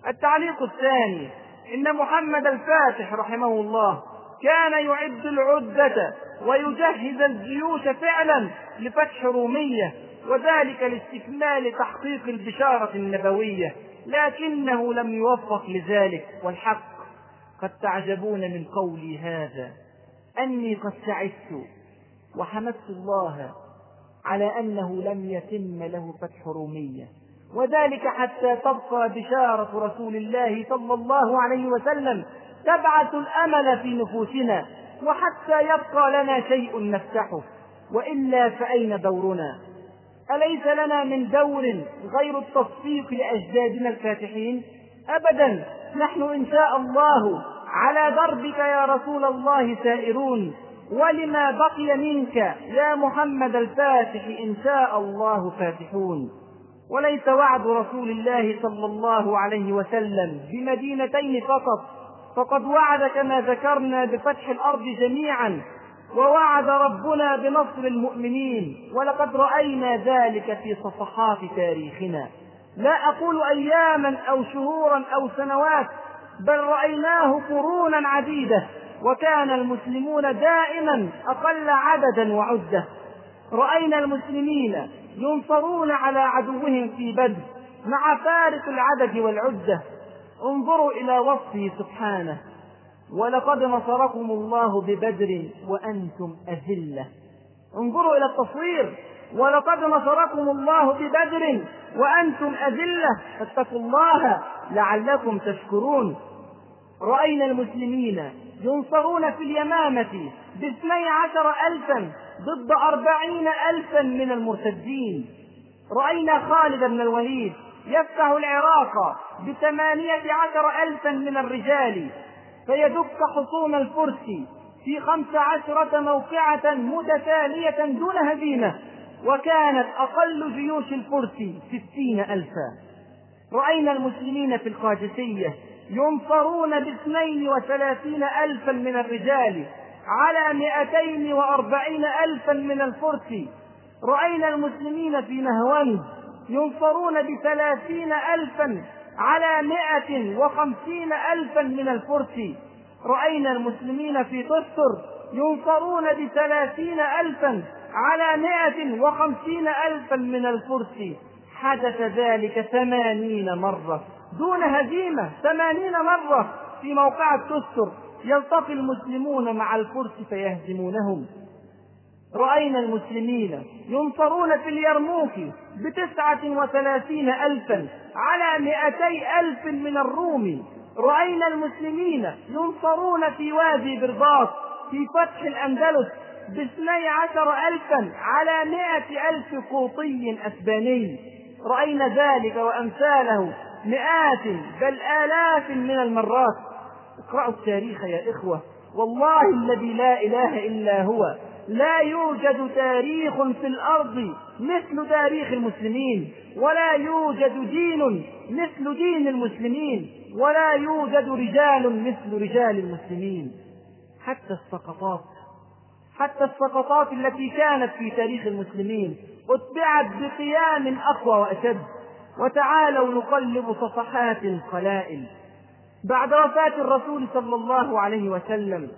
التعليق الثاني إن محمد الفاتح رحمه الله كان يعد العدة ويجهز الجيوش فعلا لفتح رومية وذلك لاستكمال تحقيق البشارة النبوية لكنه لم يوفق لذلك والحق قد تعجبون من قولي هذا. أني قد سعدت وحمدت الله على أنه لم يتم له فتح رومية. وذلك حتى تبقى بشارة رسول الله صلى الله عليه وسلم تبعث الأمل في نفوسنا وحتى يبقى لنا شيء نفتحه وإلا فأين دورنا؟ أليس لنا من دور غير التصفيق لأجدادنا الفاتحين؟ أبدا نحن إن شاء الله على دربك يا رسول الله سائرون. ولما بقي منك يا محمد الفاتح إن شاء الله فاتحون. وليس وعد رسول الله صلى الله عليه وسلم بمدينتين فقط فقد وعد كما ذكرنا بفتح الأرض جميعا ووعد ربنا بنصر المؤمنين. ولقد رأينا ذلك في صفحات تاريخنا. لا أقول أياما أو شهورا أو سنوات بل رأيناه قرونا عديدة. وكان المسلمون دائما أقل عددا وعدة. رأينا المسلمين ينصرون على عدوهم في بدر مع فارق العدد والعدة. انظروا إلى وصفه سبحانه. ولقد نصركم الله ببدر وأنتم أذلة. انظروا إلى التصوير. ولقد نصركم الله ببدر وأنتم أذلة. فاتقوا الله لعلكم تشكرون. رأينا المسلمين ينصرون في اليمامة باثني عشر ألفا ضد أربعين ألفا من المرتدين. رأينا خالد بن الوليد يفتح العراق بثمانية عشر ألفا من الرجال. فيدك حصون الفرس في خمس عشرة موقعة متتالية دون هزيمة وكانت أقل جيوش الفرس ستين ألفا. رأينا المسلمين في القادسية ينصرون باثنين وثلاثين ألفا من الرجال على مئتين وأربعين ألفا من الفرس. رأينا المسلمين في نهوند ينصرون بثلاثين ألفا على مئة وخمسين ألفا من الفرس. رأينا المسلمين في تستر ينصرون بثلاثين ألفا على مئة وخمسين ألفا من الفرس. حدث ذلك ثمانين مرة. دون هزيمة ثمانين مرة في موقعة تستر يلتقي المسلمون مع الفرس فيهزمونهم. رأينا المسلمين ينصرون في اليرموك بتسعة وثلاثين ألفا على مئتي ألف من الروم. رأينا المسلمين ينصرون في وادي برباط في فتح الأندلس باثني عشر ألفا على مئة ألف قوطي أسباني. رأينا ذلك وأمثاله مئات بل آلاف من المرات. اقرأوا التاريخ يا إخوة. والله الذي لا إله إلا هو. لا يوجد تاريخ في الأرض مثل تاريخ المسلمين ولا يوجد دين مثل دين المسلمين ولا يوجد رجال مثل رجال المسلمين. حتى السقطات حتى السقطات التي كانت في تاريخ المسلمين أتبعت بقيام أقوى وأشد. وتعالوا نقلب صفحات القلائل بعد وفاة الرسول صلى الله عليه وسلم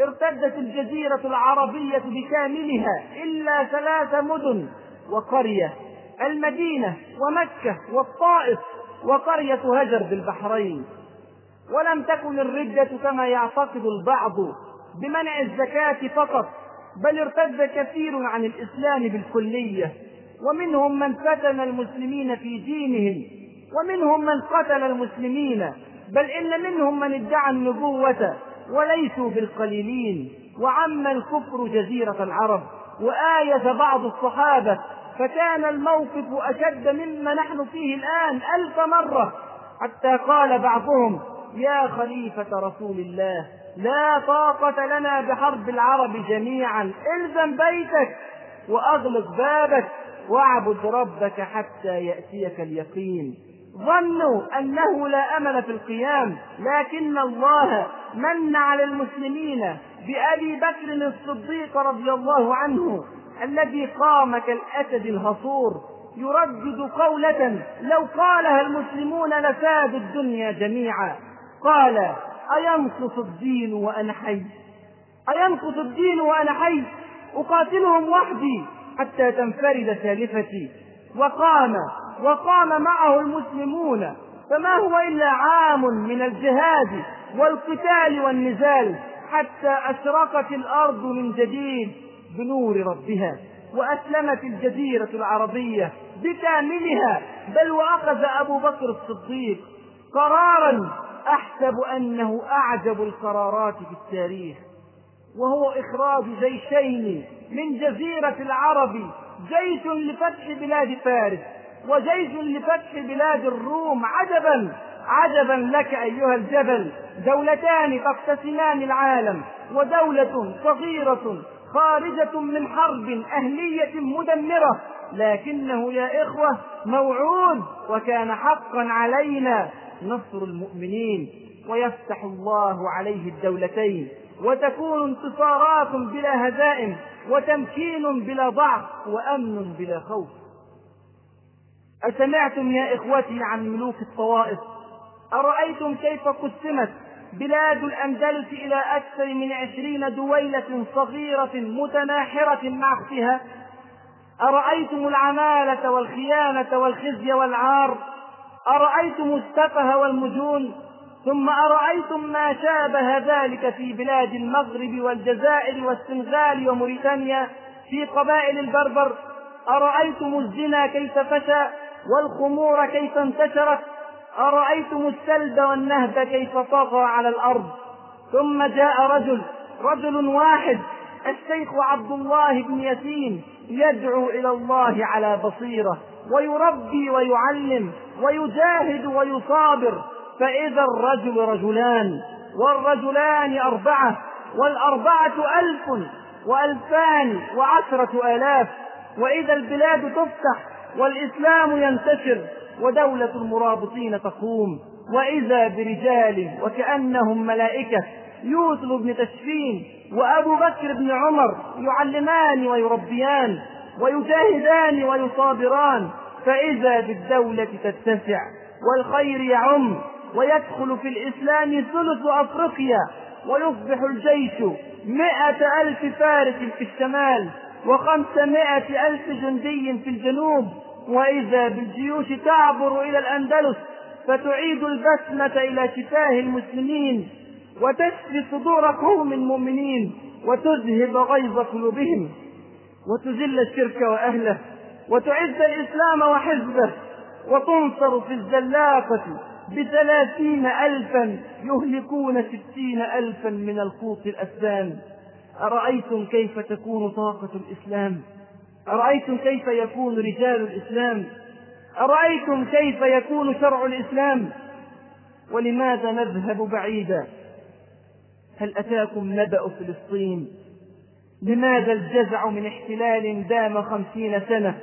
ارتدت الجزيرة العربية بكاملها إلا ثلاث مدن وقرية المدينة ومكة والطائف وقرية هجر بالبحرين. ولم تكن الردة كما يعتقد البعض بمنع الزكاة فقط بل ارتد كثير عن الإسلام بالكلية. ومنهم من فتن المسلمين في دينهم ومنهم من قتل المسلمين بل إن منهم من ادعى النبوة وليسوا بالقليلين وعم الكفر جزيرة العرب وآية بعض الصحابة فكان الموقف أشد مما نحن فيه الآن ألف مرة. حتى قال بعضهم يا خليفة رسول الله لا طاقة لنا بحرب العرب جميعا إلزم بيتك وأغلق بابك واعبد ربك حتى يأتيك اليقين. ظنوا أنه لا أمل في القيام لكن الله من على المسلمين بأبي بكر الصديق رضي الله عنه الذي قام كالأسد الهصور يردد قولة لو قالها المسلمون لفادوا الدنيا جميعا. قال أينقص الدين وأنا حي؟ أينقص الدين وأنا حي؟ أقاتلهم وحدي حتى تنفرد سالفتي وقام وقام معه المسلمون فما هو إلا عام من الجهاد والقتال والنزال حتى أشرقت الأرض من جديد بنور ربها وأسلمت الجزيرة العربية بكاملها بل وأخذ أبو بكر الصديق قرارا أحسب أنه أعجب القرارات في التاريخ وهو إخراج جيشين من جزيرة العرب جيش لفتح بلاد فارس وجيش لفتح بلاد الروم عجبا عجبا لك أيها الجبل دولتان تقتسمان العالم ودولة صغيرة خارجة من حرب أهلية مدمرة لكنه يا إخوة موعود وكان حقا علينا نصر المؤمنين ويفتح الله عليه الدولتين وتكون انتصارات بلا هزائم وتمكين بلا ضعف وأمن بلا خوف. أسمعتم يا إخوتي عن ملوك الطوائف؟ أرأيتم كيف قسمت بلاد الأندلس إلى أكثر من عشرين دويلة صغيرة متناحرة مع أختها؟ أرأيتم العمالة والخيانة والخزي والعار؟ أرأيتم السفه والمجون؟ ثم أرأيتم ما شابه ذلك في بلاد المغرب والجزائر والسنغال وموريتانيا في قبائل البربر؟ أرأيتم الزنا كيف فشى والخمور كيف انتشرت؟ أرأيتم السلب والنهب كيف طغى على الأرض؟ ثم جاء رجل رجل واحد الشيخ عبد الله بن ياسين يدعو إلى الله على بصيرة ويربي ويعلم ويجاهد ويصابر. فإذا الرجل رجلان والرجلان أربعة والأربعة ألف وألفان وعشرة آلاف. وإذا البلاد تفتح والإسلام ينتشر ودولة المرابطين تقوم وإذا برجال وكأنهم ملائكة يوسف بن تشفين وأبو بكر بن عمر يعلمان ويربيان ويجاهدان ويصابران فإذا بالدولة تتسع والخير يعم ويدخل في الإسلام ثلث أفريقيا ويصبح الجيش مئة ألف فارس في الشمال وخمسمائة ألف جندي في الجنوب وإذا بالجيوش تعبر إلى الأندلس فتعيد البسمة إلى شفاه المسلمين وتشفي صدور قوم مؤمنين وتذهب غيظ قلوبهم وتذل الشرك وأهله وتعز الإسلام وحزبه وتنصر في الزلاقة بثلاثين ألفا يهلكون ستين ألفا من القوط الأسبان. أرأيتم كيف تكون طاقة الإسلام؟ أرأيتم كيف يكون رجال الإسلام؟ أرأيتم كيف يكون شرع الإسلام؟ ولماذا نذهب بعيدا؟ هل أتاكم نبأ فلسطين؟ لماذا الجزع من احتلال دام خمسين سنة؟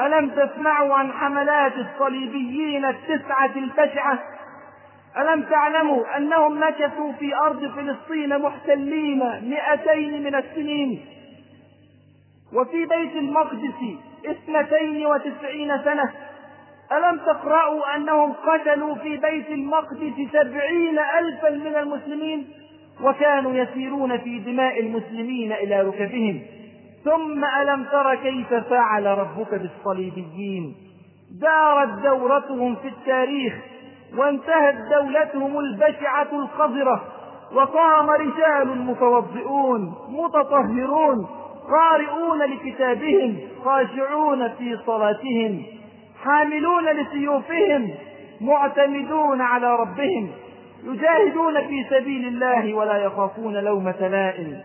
ألم تسمعوا عن حملات الصليبيين التسعة البشعة ألم تعلموا أنهم مكثوا في أرض فلسطين محتلين مئتين من السنين؟ وفي بيت المقدس اثنتين وتسعين سنة. ألم تقرأوا أنهم قتلوا في بيت المقدس سبعين ألفا من المسلمين؟ وكانوا يسيرون في دماء المسلمين إلى ركبهم. ثم ألم تر كيف فعل ربك بالصليبيين؟ دارت دورتهم في التاريخ. وانتهت دولتهم البشعة القذرة وقام رجال متوضئون متطهرون قارئون لكتابهم خاشعون في صلاتهم حاملون لسيوفهم معتمدون على ربهم يجاهدون في سبيل الله ولا يخافون لومة لائم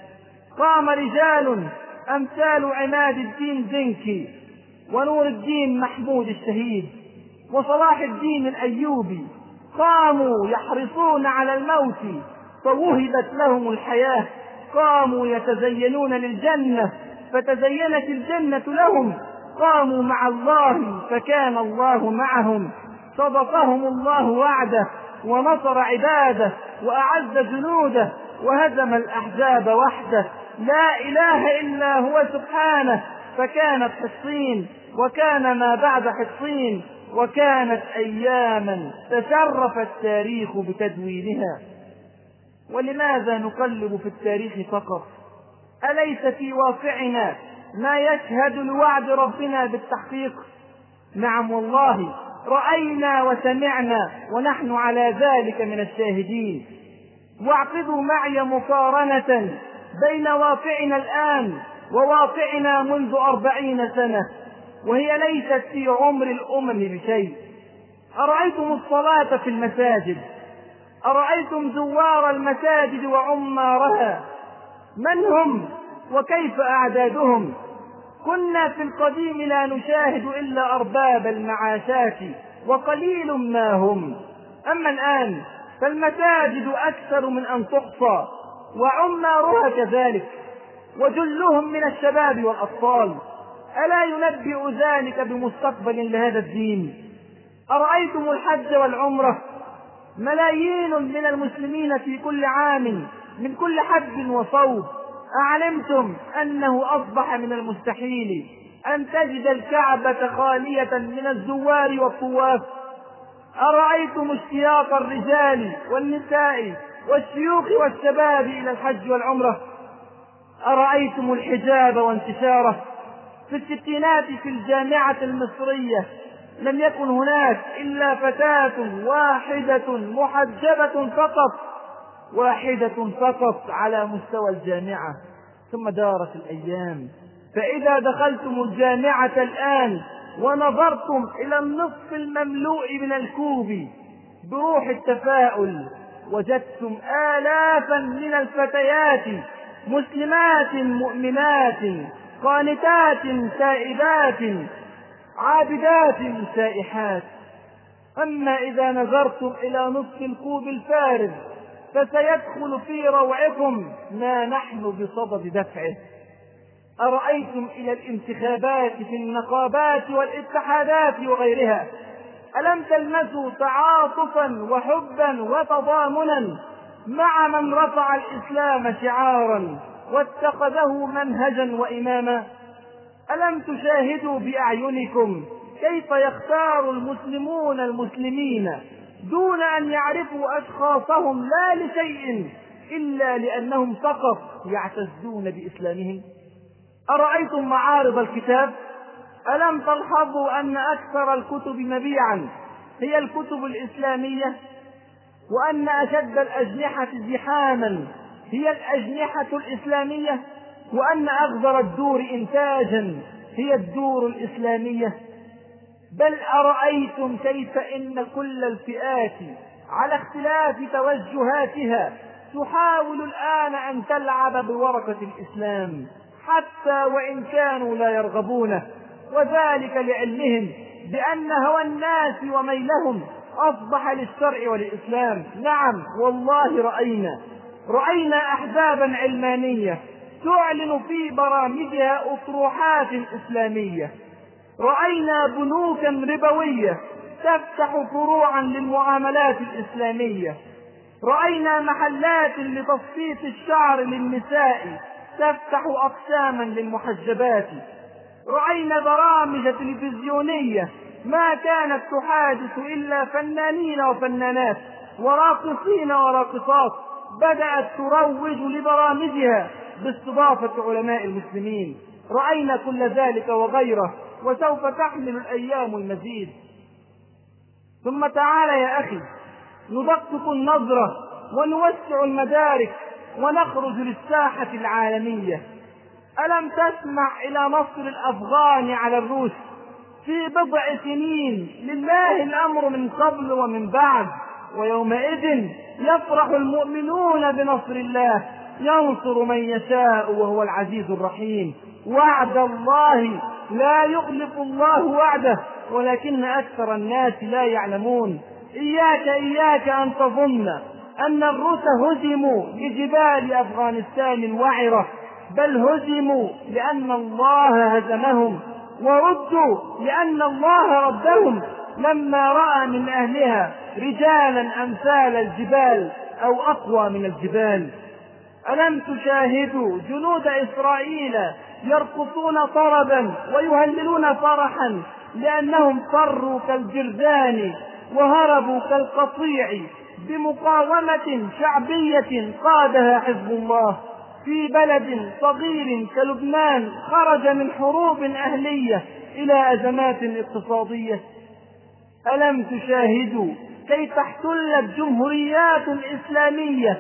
قام رجال أمثال عماد الدين زنكي ونور الدين محمود الشهيد وصلاح الدين الأيوبي قاموا يحرصون على الموت فوهبت لهم الحياة. قاموا يتزينون للجنة فتزينت الجنة لهم. قاموا مع الله فكان الله معهم. صدقهم الله وعده ونصر عباده وأعز جنوده وهزم الأحزاب وحده. لا إله إلا هو سبحانه فكانت حصين وكان ما بعد حصين. وكانت أياما تشرف التاريخ بتدوينها. ولماذا نقلب في التاريخ فقط؟ أليس في واقعنا ما يشهد لوعد ربنا بالتحقيق؟ نعم والله رأينا وسمعنا ونحن على ذلك من الشاهدين. واعقدوا معي مقارنة بين واقعنا الآن وواقعنا منذ أربعين سنة. وهي ليست في عمر الأمم بشيء. أرأيتم الصلاة في المساجد؟ أرأيتم زوار المساجد وعمارها؟ من هم وكيف أعدادهم؟ كنا في القديم لا نشاهد إلا أرباب المعاشات وقليل ما هم. أما الآن فالمساجد أكثر من أن تحصى وعمارها كذلك وجلهم من الشباب والأطفال. ألا ينبئ ذلك بمستقبل لهذا الدين؟ أرأيتم الحج والعمرة؟ ملايين من المسلمين في كل عام من كل حج وصوم أعلمتم أنه أصبح من المستحيل أن تجد الكعبة خالية من الزوار والطواف. أرأيتم اشتياق الرجال والنساء والشيوخ والشباب إلى الحج والعمرة؟ أرأيتم الحجاب وانتشاره؟ في الستينات في الجامعة المصرية. لم يكن هناك إلا فتاة واحدة محجبة فقط واحدة فقط على مستوى الجامعة. ثم دارت الأيام. فإذا دخلتم الجامعة الآن ونظرتم إلى النصف المملوء من الكوب بروح التفاؤل وجدتم آلافا من الفتيات مسلمات مؤمنات قانتات تائبات عابدات سائحات. أما إذا نظرتم إلى نصف الكوب الفارغ فسيدخل في روعكم ما نحن بصدد دفعه. أرأيتم إلى الانتخابات في النقابات والاتحادات وغيرها؟ ألم تلمسوا تعاطفا وحبا وتضامنا مع من رفع الإسلام شعارا؟ واتخذه منهجا وإماما. ألم تشاهدوا بأعينكم كيف يختار المسلمون المسلمين دون أن يعرفوا أشخاصهم لا لشيء إلا لأنهم فقط يعتزون بإسلامهم؟ أرأيتم معارض الكتاب؟ ألم تلحظوا أن أكثر الكتب مبيعا هي الكتب الإسلامية؟ وأن أشد الأجنحة زحاما هي الأجنحة الإسلامية وأن أغزر الدور إنتاجا هي الدور الإسلامية. بل أرأيتم كيف إن كل الفئات على اختلاف توجهاتها تحاول الآن أن تلعب بورقة الإسلام حتى وإن كانوا لا يرغبونه وذلك لعلمهم بأن هوى الناس وميلهم أصبح للشرع وللإسلام نعم والله رأينا. رأينا أحزابا علمانية تعلن في برامجها أطروحات إسلامية. رأينا بنوكا ربوية تفتح فروعا للمعاملات الإسلامية. رأينا محلات لتصفيف الشعر للنساء تفتح أقساما للمحجبات. رأينا برامج تلفزيونية ما كانت تحادث إلا فنانين وفنانات وراقصين وراقصات. بدأت تروج لبرامجها باستضافة علماء المسلمين. رأينا كل ذلك وغيره وسوف تحمل الأيام المزيد. ثم تعال يا أخي ندقق النظرة ونوسع المدارك ونخرج للساحة العالمية. ألم تسمع إلى نصر الأفغان على الروس في بضع سنين؟ لله الأمر من قبل ومن بعد. ويومئذ يفرح المؤمنون بنصر الله. ينصر من يشاء وهو العزيز الرحيم. وعد الله لا يخلف الله وعده ولكن أكثر الناس لا يعلمون. إياك إياك أن تظن أن الروس هزموا بجبال أفغانستان الوعرة بل هزموا لأن الله هزمهم وردوا لأن الله ردهم. لما رأى من أهلها رجالا أمثال الجبال أو أقوى من الجبال. ألم تشاهدوا جنود إسرائيل يرقصون طربا ويهللون فرحا لأنهم فروا كالجرذان وهربوا كالقطيع بمقاومة شعبية قادها حزب الله. في بلد صغير كلبنان خرج من حروب أهلية إلى أزمات اقتصادية. ألم تشاهدوا كيف احتلت جمهوريات إسلامية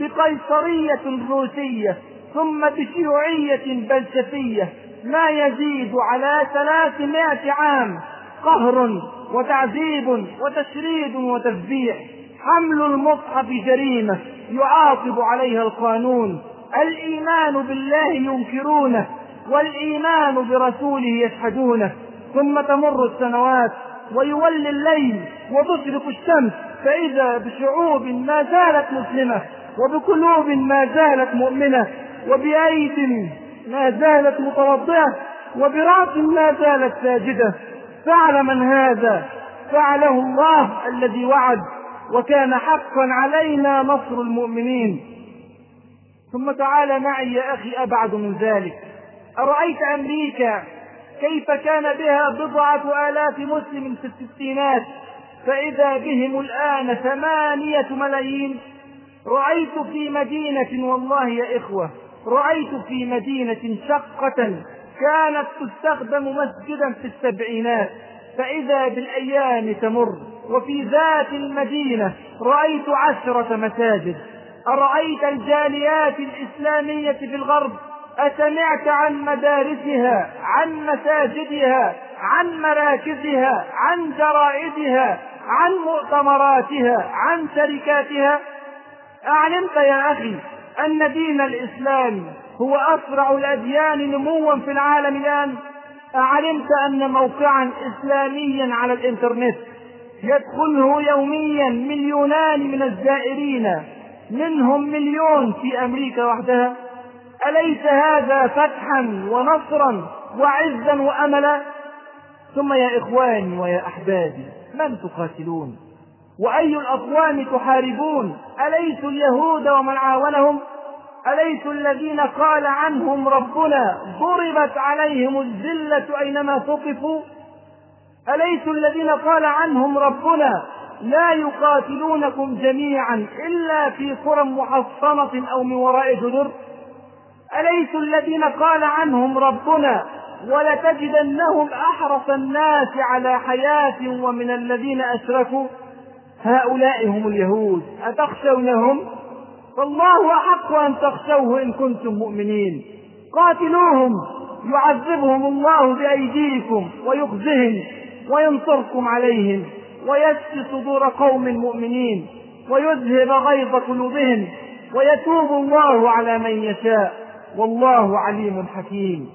بقيصرية روسية ثم بشيوعية بلشفية ما يزيد على ثلاثمائة عام قهر وتعذيب وتشريد وتذبيح. حمل المصحف جريمة يعاقب عليها القانون. الإيمان بالله ينكرونه والإيمان برسوله يشهدونه. ثم تمر السنوات ويولي الليل وتشرق الشمس فإذا بشعوب ما زالت مسلمة وبقلوب ما زالت مؤمنة وبأيد ما زالت متوضئة وبرأس ما زالت ساجدة فعل من هذا فعله الله الذي وعد وكان حقا علينا نصر المؤمنين. ثم تعال معي يا أخي أبعد من ذلك. أرأيت أمريكا؟ كيف كان بها بضعة آلاف مسلم في الستينات فإذا بهم الآن ثمانية ملايين. رأيت في مدينة والله يا إخوة رأيت في مدينة شقة كانت تستخدم مسجدا في السبعينات فإذا بالأيام تمر. وفي ذات المدينة رأيت عشرة مساجد. أرأيت الجاليات الإسلامية في الغرب؟ أسمعت عن مدارسها عن مساجدها عن مراكزها عن جرائدها عن مؤتمراتها عن شركاتها. أعلمت يا أخي أن دين الإسلام هو أسرع الأديان نموا في العالم الآن. أعلمت أن موقعا إسلاميا على الإنترنت يدخله يوميا مليونان من الزائرين منهم مليون في أمريكا وحدها. أليس هذا فتحا ونصرا وعزا وأملا؟ ثم يا إخواني ويا أحبابي من تقاتلون؟ وأي الأقوام تحاربون؟ أليسوا اليهود ومن عاونهم؟ أليسوا الذين قال عنهم ربنا ضربت عليهم الذلة أينما ثقفوا؟ أليسوا الذين قال عنهم ربنا لا يقاتلونكم جميعا إلا في قرى محصنة أو من وراء جدر؟ أليسوا الذين قال عنهم ربنا ولتجدنهم أحرص الناس على حياة ومن الذين أشركوا؟ هؤلاء هم اليهود. أتخشونهم؟ فالله أحق أن تخشوه إن كنتم مؤمنين. قاتلوهم يعذبهم الله بأيديكم ويخزهم وينصركم عليهم ويشفي صدور قوم مؤمنين ويذهب غيظ قلوبهم ويتوب الله على من يشاء. والله عليم حكيم.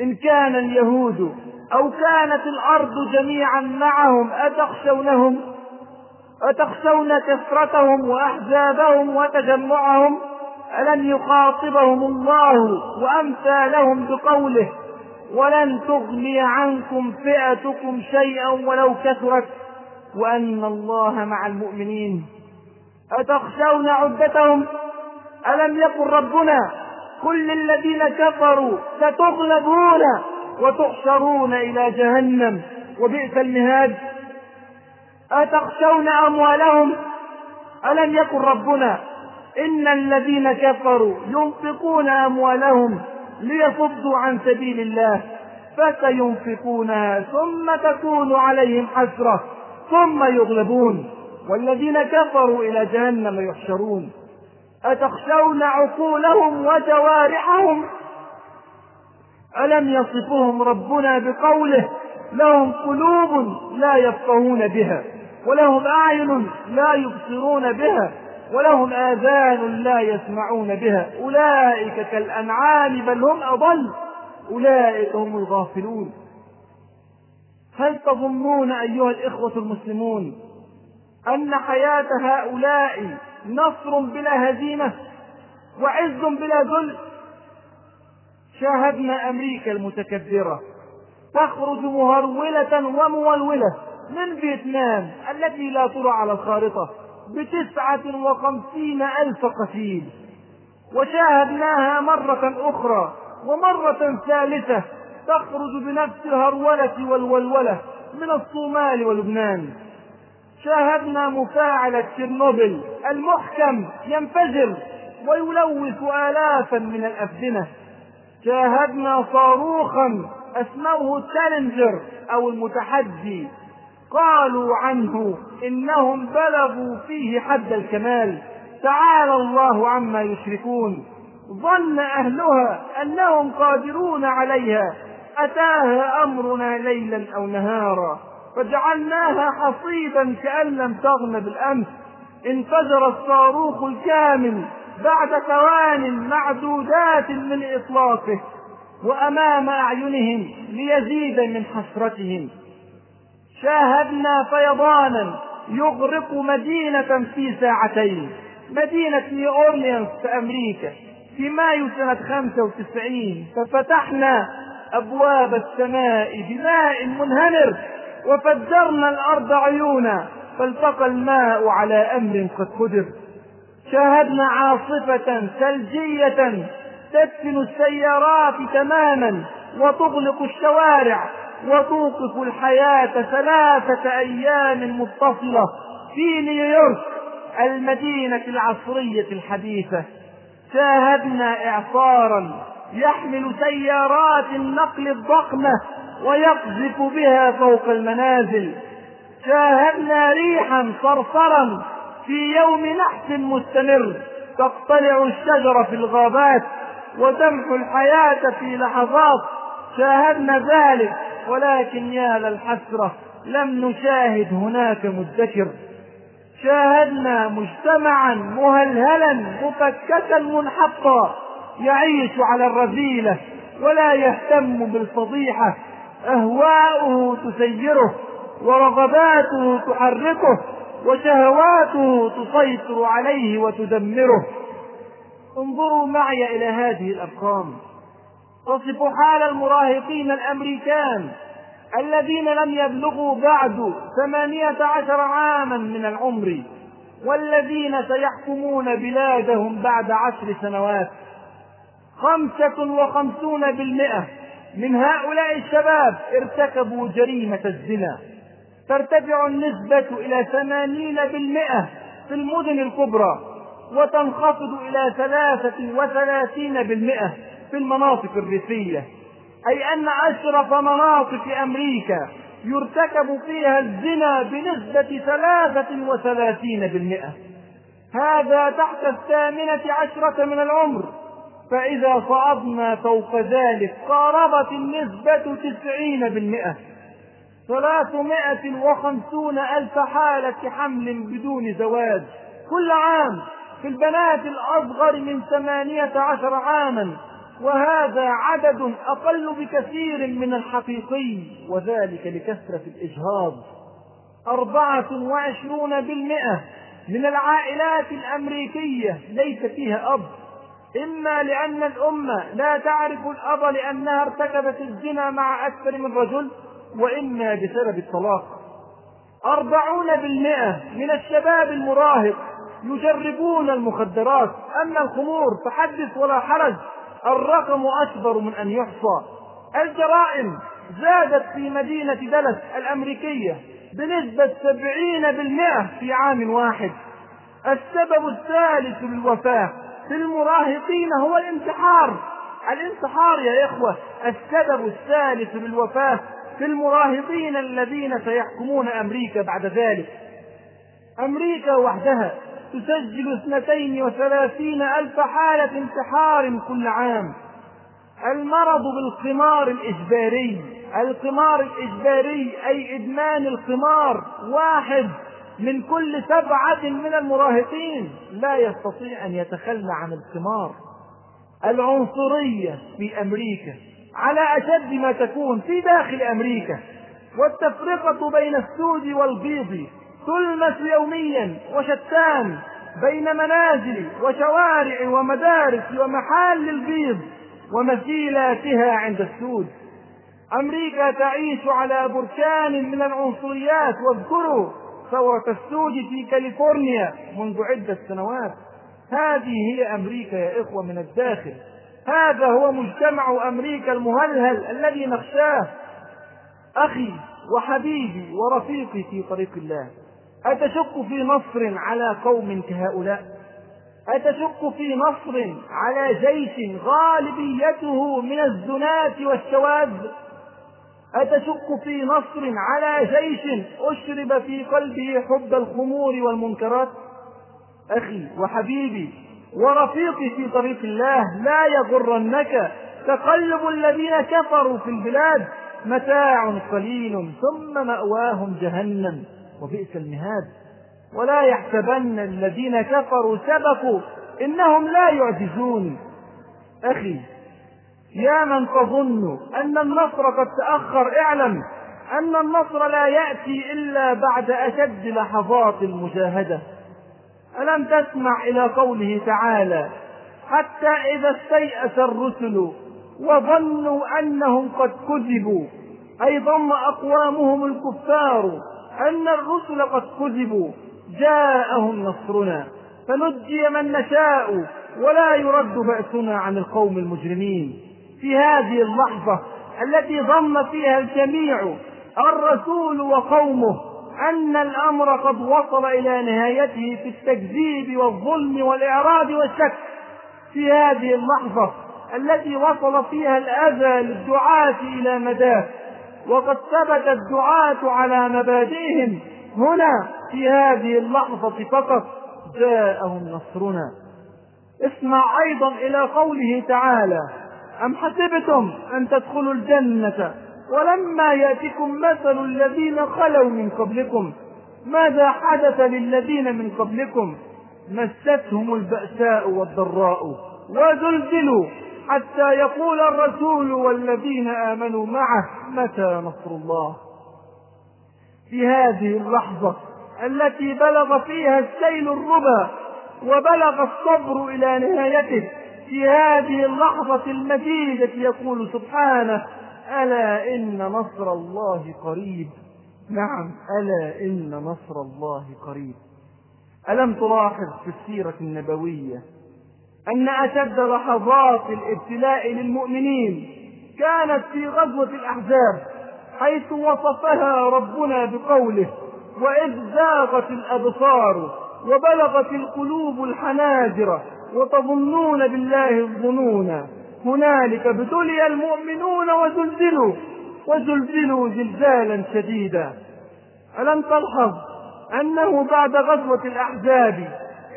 إن كان اليهود أو كانت الأرض جميعا معهم أتخشونهم؟ أتخشون كثرتهم وأحزابهم وتجمعهم؟ ألم يخاطبهم الله وأمثالهم بقوله ولن تغني عنكم فئتكم شيئا ولو كثرت وأن الله مع المؤمنين. أتخشون عدتهم؟ ألم يقل ربنا كل الذين كفروا ستغلبون وتحشرون إلى جهنم وبئس المهاد. أتخشون أموالهم؟ ألم يقل ربنا إن الذين كفروا ينفقون أموالهم ليصدوا عن سبيل الله؟ فسينفقونها ثم تكون عليهم حسرة ثم يغلبون. والذين كفروا إلى جهنم يحشرون. أتخشون عقولهم وجوارحهم؟ ألم يصفهم ربنا بقوله لهم قلوب لا يفقهون بها ولهم أعين لا يبصرون بها ولهم آذان لا يسمعون بها؟ أولئك كالأنعام بل هم أضل أولئك هم الغافلون. هل تظنون أيها الإخوة المسلمون أن حياة هؤلاء نصر بلا هزيمة وعز بلا ذل. شاهدنا أمريكا المتكبرة تخرج مهرولة ومولولة من فيتنام التي لا ترى على الخارطة بتسعة وخمسين ألف قتيل. وشاهدناها مرة أخرى ومرة ثالثة تخرج بنفس الهرولة والولولة من الصومال ولبنان. شاهدنا مفاعلة تشيرنوبل. المحكم ينفجر ويلوث آلافا من الأفدنة. شاهدنا صاروخا أسموه تشالنجر أو المتحدي. قالوا عنه إنهم بلغوا فيه حد الكمال. تعالى الله عما يشركون. ظن أهلها أنهم قادرون عليها. أتاها أمرنا ليلا أو نهارا. فجعلناها حصيدا كأن لم تغن بالأمس. انفجر الصاروخ الكامل بعد ثوان معدودات من إطلاقه وأمام أعينهم ليزيد من حسرتهم. شاهدنا فيضانا يغرق مدينة في ساعتين. مدينة نيو أورليانز في أمريكا. في مايو سنة 95 ففتحنا أبواب السماء بماء منهمر وفجرنا الأرض عيونا فالتقى الماء على أمر قد قدر. شاهدنا عاصفة ثلجية تدفن السيارات تماما وتغلق الشوارع وتوقف الحياة ثلاثة أيام متصلة في نيويورك المدينة العصرية الحديثة. شاهدنا إعصارا يحمل سيارات النقل الضخمة ويقذف بها فوق المنازل. شاهدنا ريحا صرصرا في يوم نحس مستمر. تقتلع الشجر في الغابات وتمحو الحياة في لحظات. شاهدنا ذلك ولكن يا للحسرة لم نشاهد هناك مدكر. شاهدنا مجتمعا مهلهلا مفككا منحطا. يعيش على الرذيلة ولا يهتم بالفضيحة. أهواؤه تسيره ورغباته تحركه وشهواته تسيطر عليه وتدمره. انظروا معي إلى هذه الأرقام. تصف حال المراهقين الأمريكان الذين لم يبلغوا بعد ثمانية عشر عاما من العمر والذين سيحكمون بلادهم بعد عشر سنوات. خمسة وخمسون بالمئة. من هؤلاء الشباب ارتكبوا جريمة الزنا. ترتفع النسبة إلى ثمانين بالمئة في المدن الكبرى وتنخفض إلى ثلاثة وثلاثين بالمئة في المناطق الريفية. أي أن أشرف مناطق أمريكا يرتكب فيها الزنا بنسبة ثلاثة وثلاثين بالمئة. هذا تحت الثامنة عشرة من العمر. فإذا صعدنا فوق ذلك قاربت النسبة تسعين بالمئة. ثلاثمائة وخمسون ألف حالة حمل بدون زواج. كل عام في البنات الأصغر من ثمانية عشر عاما. وهذا عدد أقل بكثير من الحقيقي وذلك لكثرة الإجهاض. أربعة وعشرون بالمئة من العائلات الأمريكية ليس فيها أب. إما لأن الأمة لا تعرف الأب لأنها ارتكبت الزنا مع أكثر من رجل وإما بسبب الطلاق. أربعون بالمئة من الشباب المراهق يجربون المخدرات. أما الخمور فحدث ولا حرج الرقم أكبر من أن يحصى. الجرائم زادت في مدينة دلس الأمريكية بنسبة سبعين بالمئة في عام واحد. السبب الثالث للوفاة في المراهقين هو الانتحار. الانتحار يا إخوة السبب الثالث للوفاة في المراهقين الذين سيحكمون أمريكا بعد ذلك. أمريكا وحدها تسجل اثنتين وثلاثين ألف حالة انتحار كل عام. المرض بالقمار الإجباري القمار الإجباري أي إدمان القمار واحد. من كل سبعة من المراهقين لا يستطيع أن يتخلى عن القمار العنصرية في أمريكا على أشد ما تكون في داخل أمريكا. والتفرقة بين السود والبيض تلمس يوميا وشتان بين منازل وشوارع ومدارس ومحال البيض ومثيلاتها عند السود. أمريكا تعيش على بركان من العنصريات واذكروا ثورة السود في كاليفورنيا منذ عدة سنوات. هذه هي أمريكا يا إخوة من الداخل. هذا هو مجتمع أمريكا المهلهل الذي نخشاه. أخي وحبيبي ورفيقي في طريق الله أتشك في نصر على قوم كهؤلاء؟ أتشك في نصر على جيش غالبيته من الزناة والشواذ؟ أتشك في نصر على جيش أشرب في قلبه حب الخمور والمنكرات؟ أخي وحبيبي ورفيقي في طريق الله لا يغرنك تقلب الذين كفروا في البلاد متاع قليل ثم مأواهم جهنم وبئس المهاد. ولا يحسبن الذين كفروا سبقوا إنهم لا يعجزون. أخي يا من تظن أن النصر قد تأخر اعلم أن النصر لا يأتي إلا بعد أشد لحظات المجاهدة. ألم تسمع إلى قوله تعالى حتى إذا استيأس الرسل وظنوا أنهم قد كذبوا أي ظن أقوامهم الكفار أن الرسل قد كذبوا جاءهم نصرنا. فنجي من نشاء ولا يرد بأسنا عن القوم المجرمين. في هذه اللحظة التي ظن فيها الجميع الرسول وقومه أن الأمر قد وصل إلى نهايته في التكذيب والظلم والإعراض والشك. في هذه اللحظة التي وصل فيها الأذى للدعاة إلى مداه وقد ثبت الدعاة على مبادئهم. هنا في هذه اللحظة فقط جاءهم نصرنا. اسمع أيضا إلى قوله تعالى أم حسبتم أن تدخلوا الجنة ولما يأتكم مثل الذين خلوا من قبلكم؟ ماذا حدث للذين من قبلكم؟ مستهم البأساء والضراء وزلزلوا حتى يقول الرسول والذين آمنوا معه متى نصر الله؟ في هذه اللحظة التي بلغ فيها السيل الربا وبلغ الصبر إلى نهايته في هذه اللحظة المجيدة يقول سبحانه ألا إن نصر الله قريب؟ نعم ألا إن نصر الله قريب؟ ألم تلاحظ في السيرة النبوية أن أشد لحظات الابتلاء للمؤمنين كانت في غزوة الأحزاب حيث وصفها ربنا بقوله وإذ زاغت الأبصار وبلغت القلوب الحناجر وتظنون بالله الظنون. هنالك ابتلي المؤمنون وزلزلوا وزلزلوا زلزالا شديدا. ألم تلحظ أنه بعد غزوة الأحزاب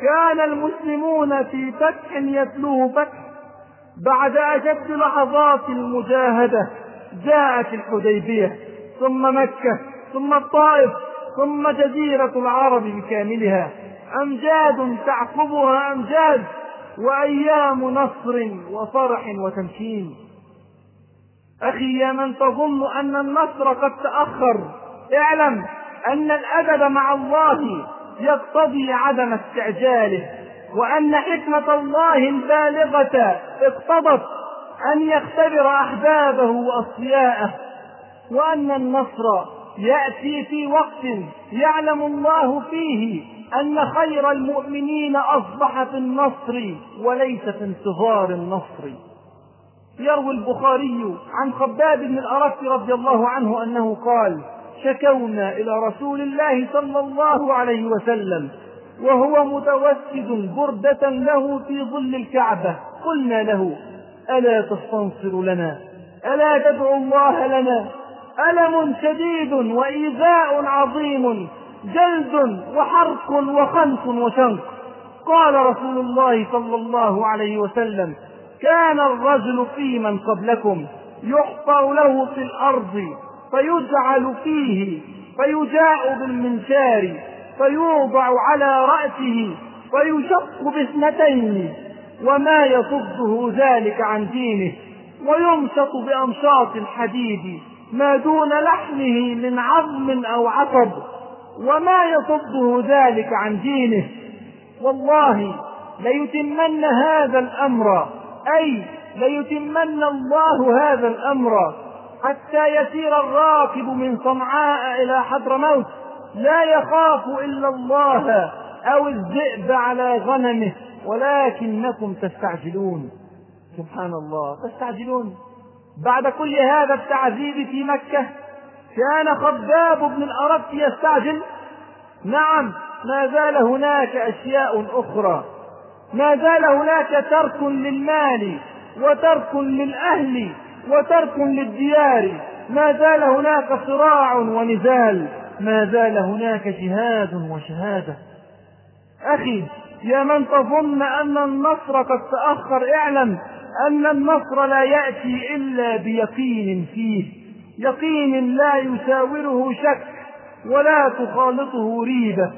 كان المسلمون في فتح يتلوه فتح بعد أشد لحظات المجاهدة؟ جاءت الحديبية ثم مكة ثم الطائف ثم جزيرة العرب بكاملها. أمجاد تعقبها أمجاد؟ وأيام نصر وفرح وتمكين. أخي يا من تظن أن النصر قد تأخر اعلم أن الأدب مع الله يقتضي عدم استعجاله وأن حكمة الله البالغة اقتضت أن يختبر أحبابه وأصفياءه وأن النصر يأتي في وقت يعلم الله فيه أن خير المؤمنين أصبح في النصر وليس في انتظار النصر. يروي البخاري عن خباب بن الأرت رضي الله عنه أنه قال شكونا إلى رسول الله صلى الله عليه وسلم وهو متوسد بردة له في ظل الكعبة. قلنا له ألا تستنصر لنا؟ ألا تدعو الله لنا؟ ألم شديد وإيذاء عظيم جلد وحرق وخنق وشنق. قال رسول الله صلى الله عليه وسلم كان الرجل في من قبلكم يحفر له في الأرض فيجعل فيه فيجاء بالمنشار فيوضع على رأسه فيشق باثنتين وما يصده ذلك عن دينه ويمشط بأمشاط الحديد ما دون لحمه من عظم أو عصب وما يصده ذلك عن دينه. والله ليتمن هذا الأمر أي ليتمن الله هذا الأمر حتى يسير الراكب من صنعاء إلى حضرموت لا يخاف إلا الله أو الذئب على غنمه ولكنكم تستعجلون. سبحان الله. تستعجلون. بعد كل هذا التعذيب في مكة كان خباب بن الأرت يستعجل. نعم ما زال هناك أشياء أخرى. ما زال هناك ترك للمال وترك للأهل وترك للديار. ما زال هناك صراع ونزال. ما زال هناك جهاد وشهادة. أخي يا من تظن أن النصر قد تأخر اعلم أن النصر لا يأتي إلا بيقين فيه. يقين لا يساوره شك ولا تخالطه ريبة.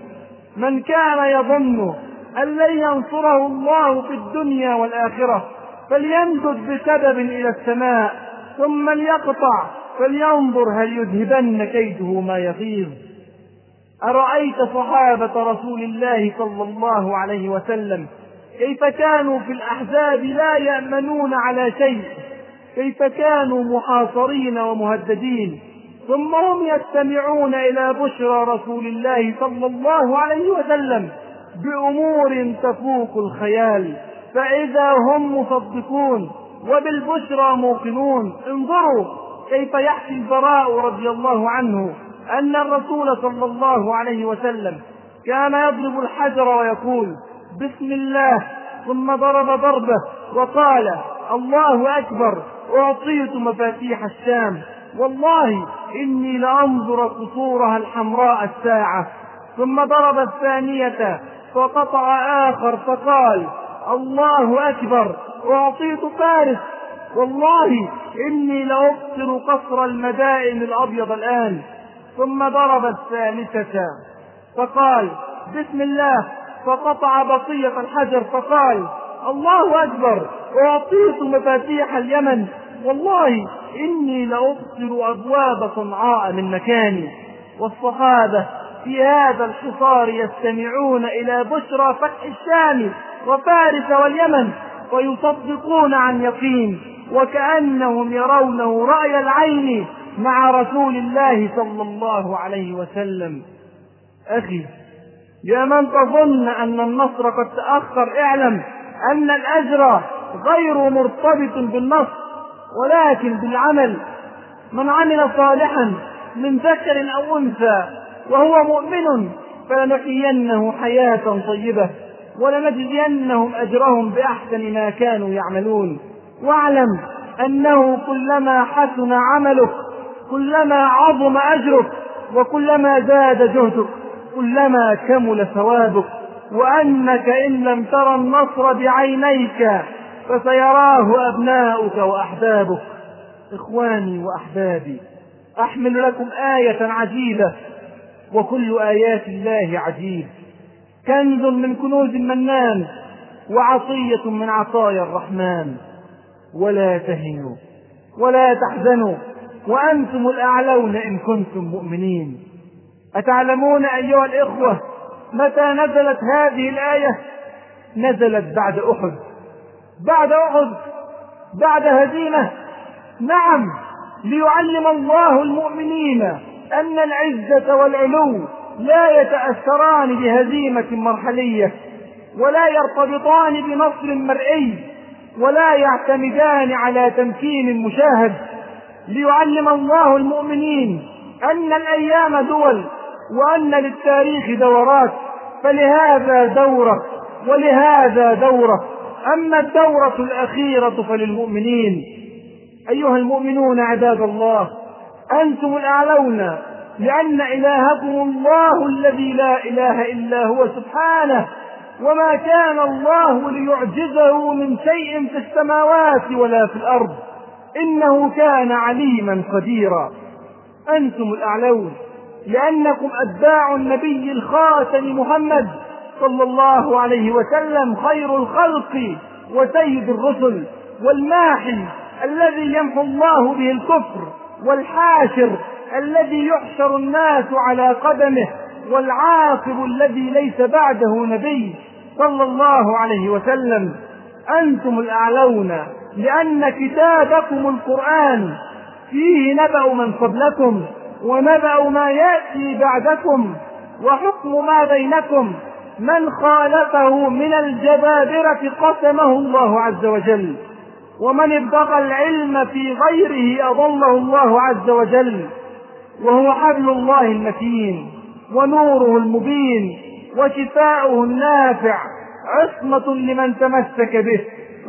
من كان يظن أن لن ينصره الله في الدنيا والآخرة فليمدد بسبب إلى السماء ثم ليقطع فلينظر هل يذهبن كيده ما يغيظ. أرأيت صحابة رسول الله صلى الله عليه وسلم؟ كيف كانوا في الأحزاب لا يأمنون على شيء؟ كيف كانوا محاصرين ومهددين. ثم هم يستمعون إلى بشرى رسول الله صلى الله عليه وسلم بأمور تفوق الخيال. فإذا هم مصدقون وبالبشرى موقنون انظروا كيف يحكي البراء رضي الله عنه أن الرسول صلى الله عليه وسلم كان يضرب الحجر ويقول بسم الله ثم ضرب ضربه وقال الله أكبر. أعطيت مفاتيح الشام. والله إني لأنظر قصورها الحمراء الساعة. ثم ضرب الثانية فقطع آخر فقال الله أكبر أعطيت فارس. والله إني لأبصر قصر المدائن الأبيض الآن. ثم ضرب الثالثة فقال بسم الله. فقطع بقية الحجر فقال الله أكبر أعطيت مفاتيح اليمن. والله إني لأبصر أبواب صنعاء من مكاني. والصحابة في هذا الحصار يستمعون إلى بشرى فتح الشام وفارس واليمن ويصدقون عن يقين وكأنهم يرونه رأي العين مع رسول الله صلى الله عليه وسلم. أخي يا من تظن أن النصر قد تأخر اعلم أن الأجر غير مرتبط بالنصر ولكن بالعمل. من عمل صالحا من ذكر أو أنثى وهو مؤمن فلنحيينه حياة طيبة ولنجزينهم أجرهم بأحسن ما كانوا يعملون. واعلم أنه كلما حسن عملك كلما عظم أجرك وكلما زاد جهدك كلما كمل ثوابك. وأنك إن لم ترى النصر بعينيك فسيراه أبناؤك وأحبابك. إخواني وأحبابي أحمل لكم آية عجيبة وكل آيات الله عجيب. كنز من كنوز المنان وعطية من عطايا الرحمن. ولا تهنوا ولا تحزنوا وأنتم الأعلون إن كنتم مؤمنين. أتعلمون أيها الإخوة متى نزلت هذه الآية؟ نزلت بعد أحد. بعد أحد. بعد هزيمة. نعم ليعلم الله المؤمنين أن العزة والعلو لا يتأثران بهزيمة مرحلية ولا يرتبطان بنصر مرئي ولا يعتمدان على تمكين مشاهد ليعلم الله المؤمنين أن الأيام دول وأن للتاريخ دورات فلهذا دورة ولهذا دورة. أما الدورة الأخيرة فللمؤمنين أيها المؤمنون عباد الله أنتم الأعلون لأن إلهكم الله الذي لا إله إلا هو سبحانه وما كان الله ليعجزه من شيء في السماوات ولا في الأرض. إنه كان عليما قديرا. أنتم الأعلون. لأنكم أتباع النبي الخاتم محمد صلى الله عليه وسلم خير الخلق وسيد الرسل والماحي الذي يمحو الله به الكفر والحاشر الذي يحشر الناس على قدمه والعاقب الذي ليس بعده نبي صلى الله عليه وسلم. أنتم الأعلون لأن كتابكم القرآن فيه نبأ من قبلكم ونبأ ما يأتي بعدكم وحكم ما بينكم من خالفه من الجبابرة قسمه الله عز وجل ومن ابتغى العلم في غيره أضله الله عز وجل وهو حبل الله المتين ونوره المبين وشفاؤه النافع عصمة لمن تمسك به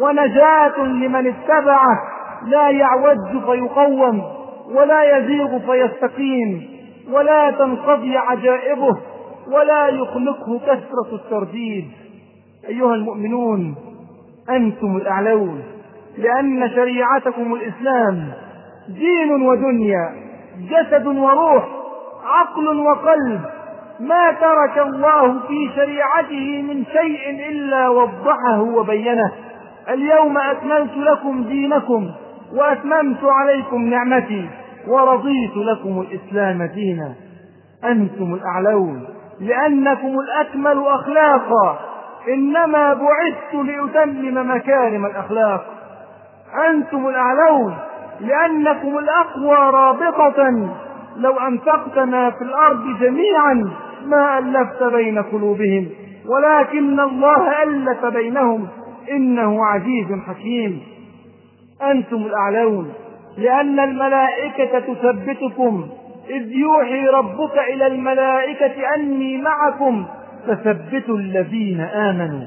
ونجاة لمن اتبعه لا يعوج فيقوم. ولا يزيغ فيستقيم ولا تنقضي عجائبه ولا يخلقه كثرة الترديد. أيها المؤمنون أنتم الأعلون لأن شريعتكم الإسلام دين ودنيا جسد وروح عقل وقلب. ما ترك الله في شريعته من شيء إلا وضحه وبينه. اليوم أكملت لكم دينكم. وأتممت عليكم نعمتي ورضيت لكم الإسلام دينا. أنتم الأعلون لأنكم الأكمل أخلاقا. إنما بعثت لأتمم مكارم الأخلاق. أنتم الأعلون لأنكم الأقوى رابطة. لو أنفقت ما في الأرض جميعا ما ألفت بين قلوبهم ولكن الله ألف بينهم. إنه عزيز حكيم. أنتم الأعلون لأن الملائكة تثبتكم إذ يوحي ربك إلى الملائكة أني معكم فثبتوا الذين آمنوا.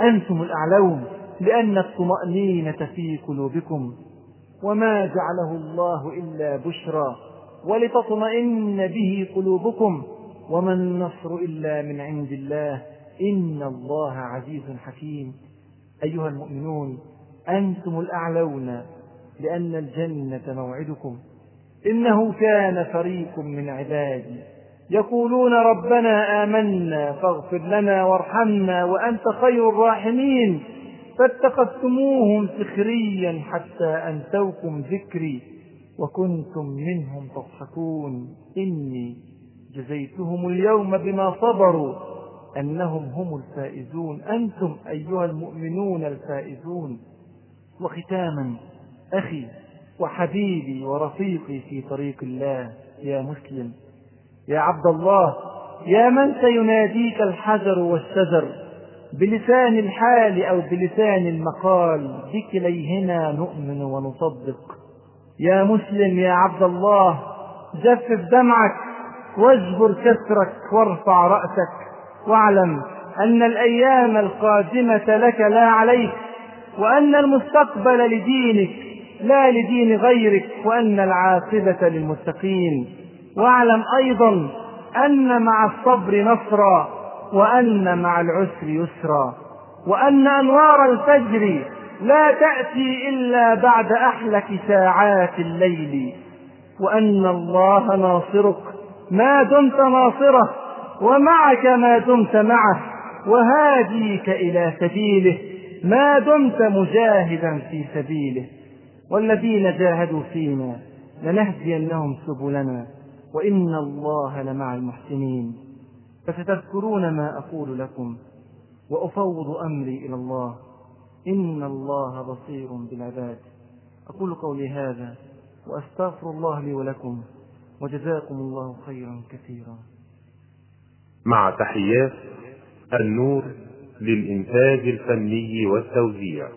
أنتم الأعلون لأن الطمأنينة في قلوبكم. وما جعله الله إلا بشرى ولتطمئن به قلوبكم. وما النصر إلا من عند الله إن الله عزيز حكيم. أيها المؤمنون أنتم الأعلون لأن الجنة موعدكم. إنه كان فريق من عبادي. يقولون ربنا آمنا فاغفر لنا وارحمنا وأنت خير الراحمين. فاتخذتموهم سخريا حتى أنسوكم ذكري وكنتم منهم تضحكون. إني جزيتهم اليوم بما صبروا أنهم هم الفائزون. أنتم أيها المؤمنون الفائزون. وختاما أخي وحبيبي ورفيقي في طريق الله يا مسلم يا عبد الله يا من سيناديك الحجر والشجر بلسان الحال أو بلسان المقال بكليهما نؤمن ونصدق. يا مسلم يا عبد الله جفف دمعك واجبر كسرك وارفع رأسك واعلم أن الأيام القادمة لك لا عليك. وأن المستقبل لدينك لا لدين غيرك وأن العاقبة للمتقين. واعلم أيضا أن مع الصبر نصرا وأن مع العسر يسرا. وأن أنوار الفجر لا تأتي إلا بعد أحلك ساعات الليل. وأن الله ناصرك ما دمت ناصره ومعك ما دمت معه وهاديك إلى سبيله. ما دمت مجاهدا في سبيله والذين جاهدوا فينا لنهدينهم سبلنا وإن الله لمع المحسنين. فستذكرون ما أقول لكم وأفوض أمري إلى الله. إن الله بصير بالعباد. أقول قولي هذا وأستغفر الله لي ولكم وجزاكم الله خيرا كثيرا. مع تحيات النور للإنتاج الفني والتوزيع.